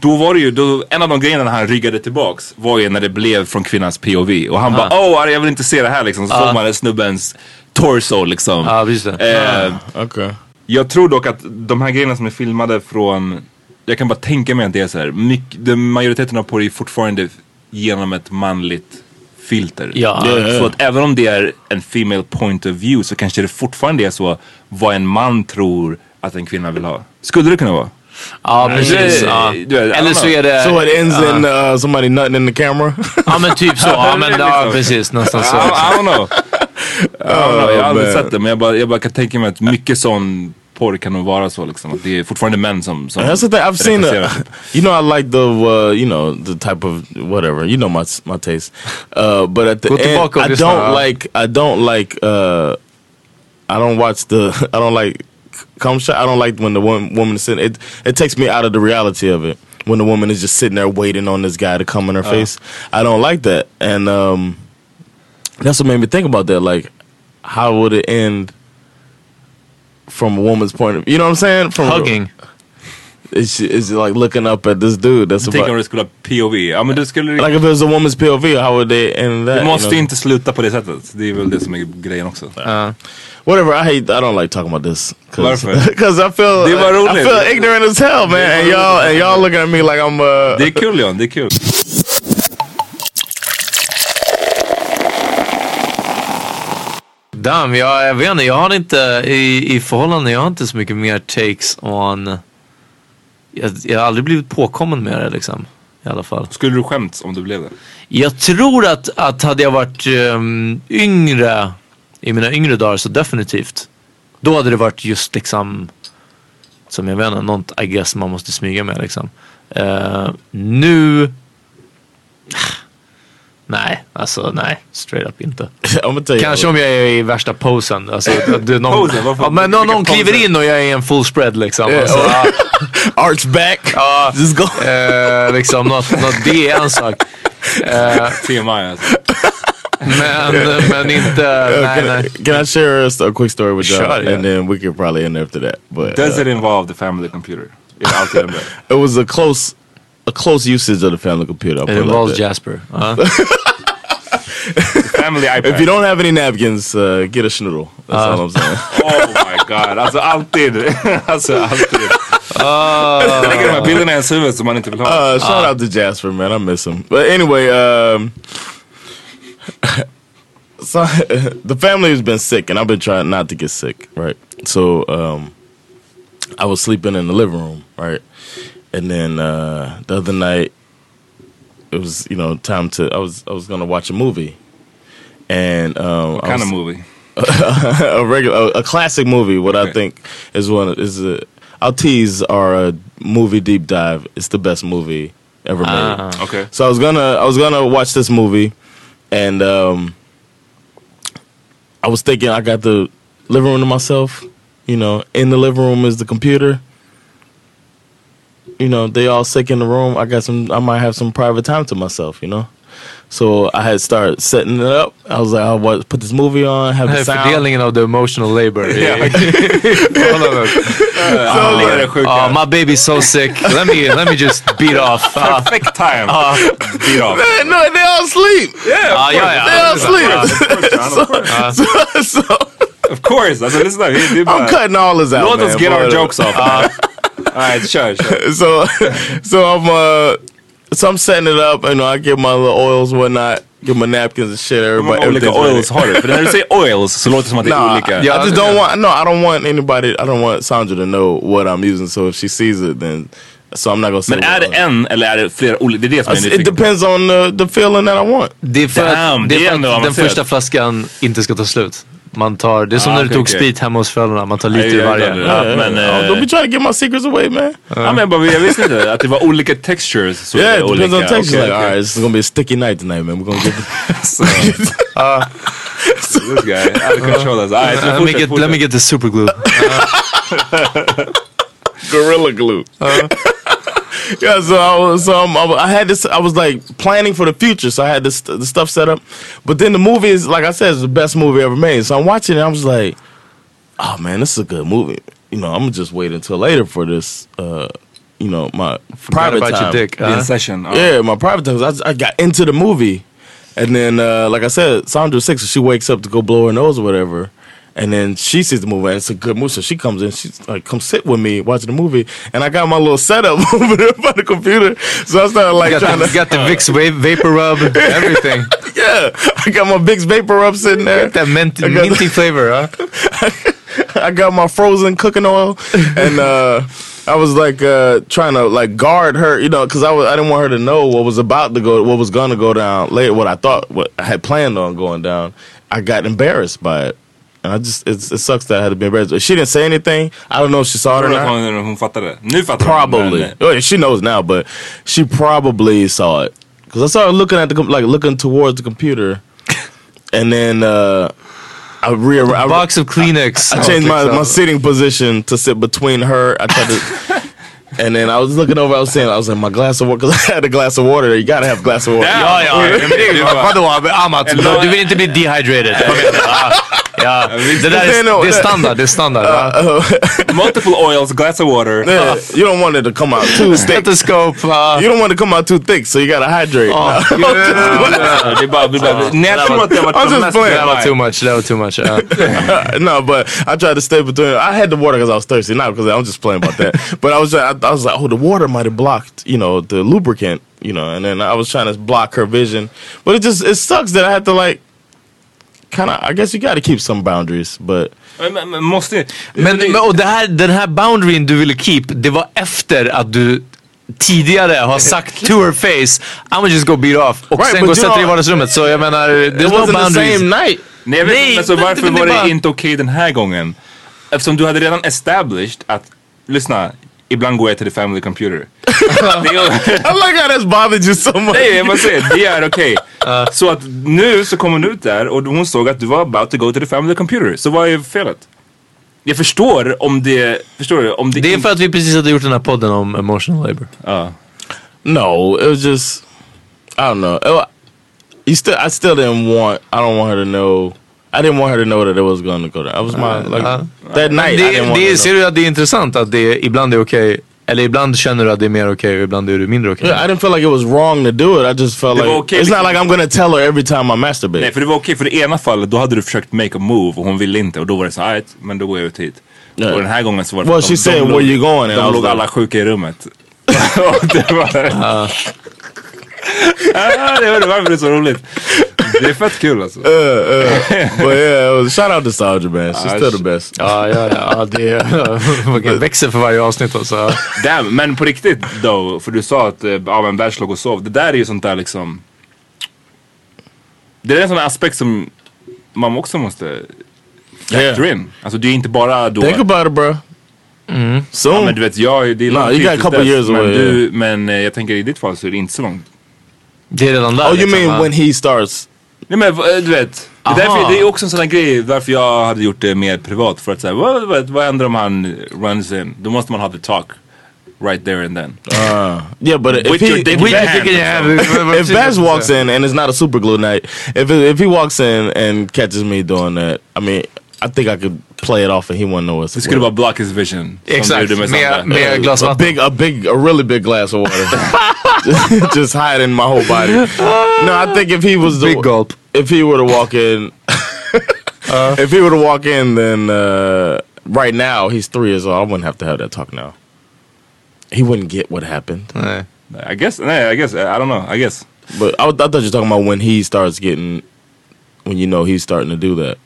då var det ju, då, en av de grejerna han ryggade tillbaks var ju när det blev från kvinnans POV. Och han bara åh jag vill inte se det här liksom. Så såg man snubbens torso liksom.
Precis det.
Eh,
Okay.
jag tror dock att de här grejerna som är filmade från, jag kan bara tänka mig att det är så här. Mycket, majoriteten av porr är fortfarande genom ett manligt filter.
Ja.
Så att även om det är en female point of view så kanske det fortfarande är så vad en man tror att en kvinna vill ha. Skulle det kunna vara?
Ja, precis. Ja. Eller så är det...
So it ends in uh, somebody nutting in the camera?
Ja men typ så. Ja, men, ja precis. Nästan så.
I, I don't know. I don't know. Jag har aldrig sett det men jag bara, jag bara kan tänka mig att mycket sån porr kan nog vara så liksom. Att det är fortfarande män som, som
That's the thing. I've seen
typ.
you know, I like the, uh, you know, the type of whatever. You know my my taste. Uh, but at the
Gå
end, I don't like. I don't like. Uh, I don't watch the. I don't like. Shot. I don't like when the one woman is sitting. It it takes me out of the reality of it. When the woman is just sitting there waiting on this guy to come in her
Uh.
face. I don't like that, and um, that's what made me think about that. Like, how would it end? From a woman's point of view you know what I'm saying? From
Hugging.
Is is she like looking up at this dude? That's
Tänk om det skulle vara POV. Ja men det skulle
like if it was a woman's POV, how would they end that?
Det
you
måste
know?
inte sluta på det sättet. Det är väl det som är grejen också.
Whatever. I hate. I don't like talking about this.
Varför?
Because I feel.
Det var
I
roligt.
feel ignorant as hell, man. And y'all and y'all looking at me like I'm. Uh,
Det är kul John, det är kul.
Damn, jag, jag vet inte. Jag har inte i, i förhållande, jag har inte så mycket mer takes on... Jag, jag har aldrig blivit påkommen med det liksom. I alla fall.
Skulle du skämts om du blev det?
Jag tror att, att hade jag varit um, yngre, i mina yngre dagar så definitivt. Då hade det varit just liksom, som jag vet inte, något I guess man måste smyga med liksom. Eh, nu, nej, alltså nej, straight up inte.
You.
Kanske om jag är i värsta posen. Alltså, det, någon,
Posen? Varför?
ja, men någon, någon kliver in och jag är i en full spread liksom.
Yeah,
Alltså.
Arch back.
Ja,
Just go.
eh, liksom något, något, det är en sak. Eh,
TMI alltså.
men, men inte,
Uh,
nej
can,
nej.
I, can I share a, quick story with y'all,
Sure, yeah.
and then we could probably end after that. But
Does
uh,
it involve the family computer?
It was a close, a close usage of the family computer. I'll
It
it like
involves
that.
Jasper.
Family iPad.
If you don't have any napkins, uh, get a schnoodle. That's all I'm saying.
Oh my god, alltså alltid. alltså alltid. Jag lägger de här bilderna i ens huvud som man inte vill ha.
Uh, shout out to Jasper, man. I miss him. But anyway, um, so the family has been sick, and I've been trying not to get sick, right? So um, I was sleeping in the living room, right? And then uh, the other night, it was you know time to. I was I was gonna watch a movie, and um,
What kind
was-
of movie?
a regular, a, a classic movie. What I think is one is a. I'll tease our uh, movie deep dive. It's the best movie ever made.
Ah.
Okay.
So I was gonna I was gonna watch this movie, and um, I was thinking I got the living room to myself. You know, in the living room is the computer. You know, they all sick in the room. I got some. I might have some private time to myself. You know. So I had started setting it up. I was like, I'll what, put this movie on, have the sound.
Fördelningen av the emotional labor.
Yeah.
So, uh,
det är det sjuka.
Oh, uh, my baby's so sick. Let me, let me just beat off. Ah.
Uh, Perfect time. Beat off.
Man, no, they all sleep.
Yeah,
Ah, ja, ja.
They all sleep.
Of course.
so, so
Of course. Alltså lyssna. Det är
I'm cutting all this out.
Låt
man,
oss get our jokes off. Alright, kör, kör.
so so I'm uh so I'm setting it up. You know, I get my little oils, whatnot, get my napkins and shit. Everybody,
olika oils har du? För när du säger oils så låter det som att det är olika.
I just don't want. No, I don't want anybody. I don't want Sandra to know what I'm using. So if she sees it, then so I'm not gonna say.
Men är det en eller är det flera olika? Det är det som jag är
It depends on the, the feeling that I want.
Det är för
Damn,
att, det
det är
för att den första flaskan inte ska ta slut. Man tar, det är som
Ah,
när du tog
okej.
sprit hemma hos föräldrarna. Man tar lite i
ja,
varje.
men, eh,
don't be trying to get my secrets away, man.
Ja, men bara, jag visste inte att det var olika textures. Så
yeah, it depends on
olika.
texture.
Okej,
like,
okej.
all right, this is gonna be a sticky night tonight, man. We're gonna get.
This guy, out of control. Alright, så
Let me get, let me get the super glue.
gorilla glue. Yeah, so I was, so um, I, was- I had this. I was like planning for the future, so I had this the stuff set up. But then the movie is, like I said, it's the best movie ever made. So I'm watching it. I was like, oh man, this is a good movie. You know, I'm gonna just wait until later for this. Uh, you know, my private
about your dick,
Det är
huh?
en session. ja.
Yeah, my private time. 'cause I, I got into the movie, and then uh, like I said, Sandra's six, she wakes up to go blow her nose or whatever. And then she sees the movie, and it's a good movie. So she comes in, she's like, "Come sit with me, watching the movie." And I got my little setup over there by the computer, so I started like trying
the,
to,
got the Vicks va- Vapor Rub, everything.
yeah. I got my Vicks Vapor up sitting there.
That mint, minty flavor, huh?
I got my frozen cooking oil, and uh, I was like uh, trying to like guard her, you know, because I was I didn't want her to know what was about to go, what was gonna go down later, what I thought, what I had planned on going down. I got embarrassed by it, and I just it's, it sucks that I had to be embarrassed. She didn't say anything. I don't know if she saw it or
Tror du att
not.
hon, hon fattade? Nu fattar hon.
Probably. Oh, yeah, she knows now, but she probably saw it because I saw her looking at the com- like looking towards the computer, and then uh, I re I,
Box of Kleenex.
I changed my, my sitting position to sit between her. I tried to. And then I was looking over, I was saying, I was like, my glass of water, because I had a glass of water. You gotta have a glass of water.
Men det är ju- Vadå Amat? Du vill inte bli dehydrated? Kom igen. Ja, Ja, det där är, det är standard. Det är standard. ja.
Multiple oils, glass of water.
Yeah, you don't want it to come out too thick.
Stethoscope. uh,
You don't want it to come out too thick, so you gotta hydrate.
Ja, det är bara, det är bara, nej, jag tror att det har
I'm just playing.
That was too much. That was too much. ja.
no, but I tried to stay between. I had the water because I was thirsty, not because I'm just playing about that. but I was, I, I was like, oh, the water might have blocked, you know, the lubricant, you know, and then I was trying to block her vision. But it just it sucks that I had to like, kind of. I guess you got to keep some boundaries, but
Men, men, måste...
Men, men och det här, den här boundaryn du ville keep, det var efter att du tidigare har sagt to her face I'm gonna just go beat off och
Right,
sen gå och sätta dig i vardagsrummet. Så jag menar,
it
there's no
wasn't the
boundaries.
same night.
Nej, jag vet,
Nej,
men så
men-
varför var det
bara-
inte okej den här gången? Eftersom du hade redan established att, lyssna, ibland går jag till the family computer. det är,
I like how that's bothered you so much.
nej, jag måste säga, det är okej. Så att nu så kom hon ut där och hon såg att du var about to go to the family computer. Så vad är felet? Jag förstår om det, förstår du? Om det,
Det är för att vi precis hade gjort den här podden om emotional labor.
Ja.
No, it was just I don't know. It wa- you still, I still didn't want. I don't want her to know. I didn't want her to know that it was going to go down. I was my like
Ja.
that night. I
Det,
didn't want
det, ser du att det är intressant att det ibland är okej, eller ibland känner du att det är mer okej och ibland är det mindre okej.
Yeah, I didn't feel like it was wrong to do it. I just felt
Det
like
okej
it's not
liksom.
like I'm gonna tell her every time I masturbate.
Nej, för det var okej för det ena fallet, då hade du försökt make a move och hon ville inte och då var det så här, men då går jag ut hit.
Yeah.
Och den här gången så var det
Well,
för
she
att de-
said,
de
"Where
låg-
you going?" And I
De
was
låg
like-
alla sjuka i rummet. och det var... ah, det var varför det är så roligt. Det är fett kul alltså.
Uh, uh, but yeah, shout out to Sandra man. She's still the best.
Ja, ja, ja. Det okay, växer för varje avsnitt alltså.
Damn, men på riktigt då, för du sa att ja, men låg och sov. Det där är ju sånt där liksom. Det är en sån aspekt som man också måste factor
Yeah.
in. Alltså det är inte bara då.
Think about it, bro. Soon.
Ja, men du vet, jag, det är
No,
lång
you got a couple
dess,
years
men,
away,
du, men eh, jag tänker i ditt fall så är det inte så långt.
Det är redan där.
oh, you
liksom,
mean
va?
when he starts?
Nej men eh, du vet. Det därför, det är också en sån här grej varför jag hade gjort det mer privat. För att säga, vad, vad, vad händer om han runs in? Då måste man ha the talk. Right there and then.
Uh, yeah, but if
With
he,
your dick
he-
your
if Baz walks in and it's not a super glue night, if it, if he walks in and catches me doing that, I mean, I think I could play it off and he wouldn't know what's.
Det skulle bara block his vision. Exactly. du
Exakt,
gjorde med
med,
Sandra.
med glas
a big, a big, a really big glass of water, just hiding my whole body. No, I think if he was the,
Big gulp.
if he were to walk in, if he were to walk in, then uh, right now he's three years old. I wouldn't have to have that talk now. He wouldn't get what happened.
Nej.
I guess, nej I guess, I don't know, I guess.
But I, I thought you were talking about when he starts getting, when you know he's starting to do that.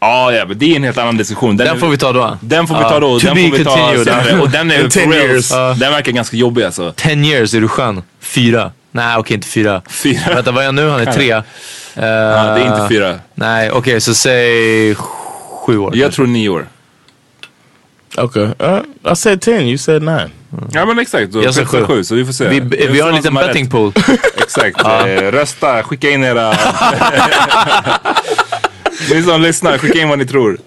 Ja, ja, men det är en helt annan diskussion.
Den
är-
får vi ta då.
Den får vi ta då,
to
den får vi ta senare. Och den är for
10
reals,
years.
Ja.
den verkar ganska jobbig alltså.
10 years, är du skön? Fyra? Nej okej inte fyra.
Fyra.
Vänta vad är jag nu? Han är tre.
Ja, det är inte fyra.
Nej okej så säg sju år.
Jag tror nio år.
Okay, uh, I said ten. You said nine.
Ja men exakt, då
Jag sa sju.
sju så vi får se.
Vi, vi har en liten betting
rätt.
pool.
Exakt, eh, rösta, skicka in era... Ni som lyssnar, skicka in vad ni tror.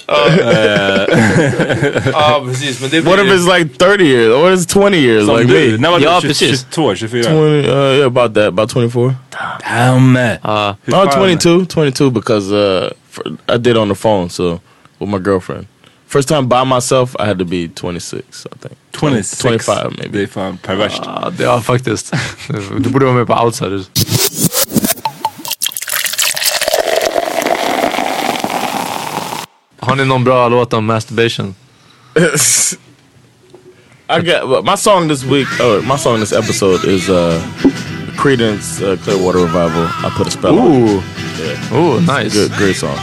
Ja precis men det
What if it's like thirty years? What if it's twenty years
Som
like
du,
me?
när var
Ja,
du?
precis.
22, 24?
Twenty, uh, yeah, about that, about twenty-four.
Damn!
Ja.
Hur
Oh, 22, 22 because uh, for, I did on the phone, so with my girlfriend. First time by myself, I had to be 26, I think.
26.
25 maybe.
Det är fan perverst.
Ja, det, ja faktiskt. Du borde vara med på outsiders. Har ni någon bra låt om masturbation?
I got well, my song this week. Oh, my song this episode is uh, Credence uh, Clearwater Revival. I put a spell on.
Ooh,
Yeah,
ooh nice.
good, great song.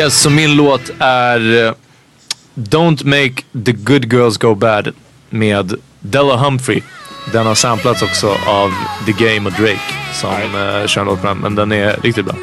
Yes, så min låt är eh, Don't make the good girls go bad med Della Humphrey. Den har samplats också av The Game och Drake som uh, kör en låt på den. Men den är riktigt bra.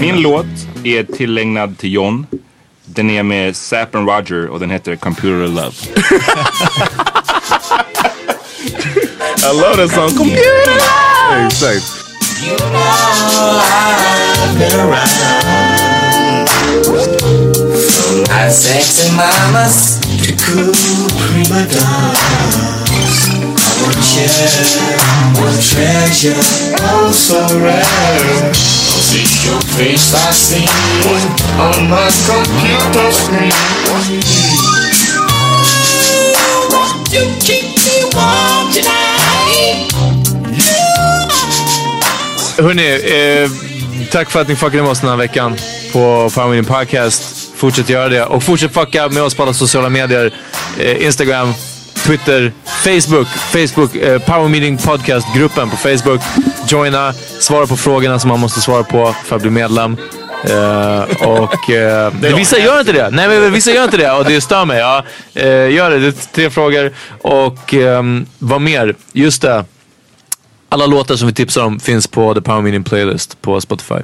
Min låt är tillägnad till John. Den är med Zapp and Roger och den heter Computer Love.
I love that song. Computer love!
Exakt.
You know I've been around From my sexy mamas cool prima donnas I'm a gem, a treasure, oh so rare your face I see on my computer screen You keep me warm tonight
Hörni, eh, tack för att ni fuckade med oss den här veckan på Power Podcast. Fortsätt göra det och fortsätt fucka med oss på alla sociala medier. Eh, Instagram, Twitter, Facebook. Facebook, eh, Power Meeting Podcast-gruppen på Facebook. Joina, svara på frågorna som man måste svara på för att bli medlem. Eh, och men vissa gör inte det. Nej men vissa gör inte det och det stör mig. Ja, eh, gör det. Det är tre frågor. Och ehm, vad mer? Just det. Alla låtar som vi tipsar om finns på The Power Meeting Playlist på Spotify.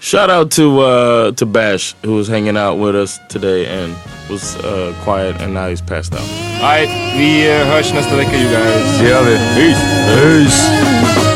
Shout out to uh, to Bash who was hanging out with us today and was uh, quiet and now he's passed out.
Alright, vi hörs nästa vecka you guys.
Det gör vi.
Peace.
Peace.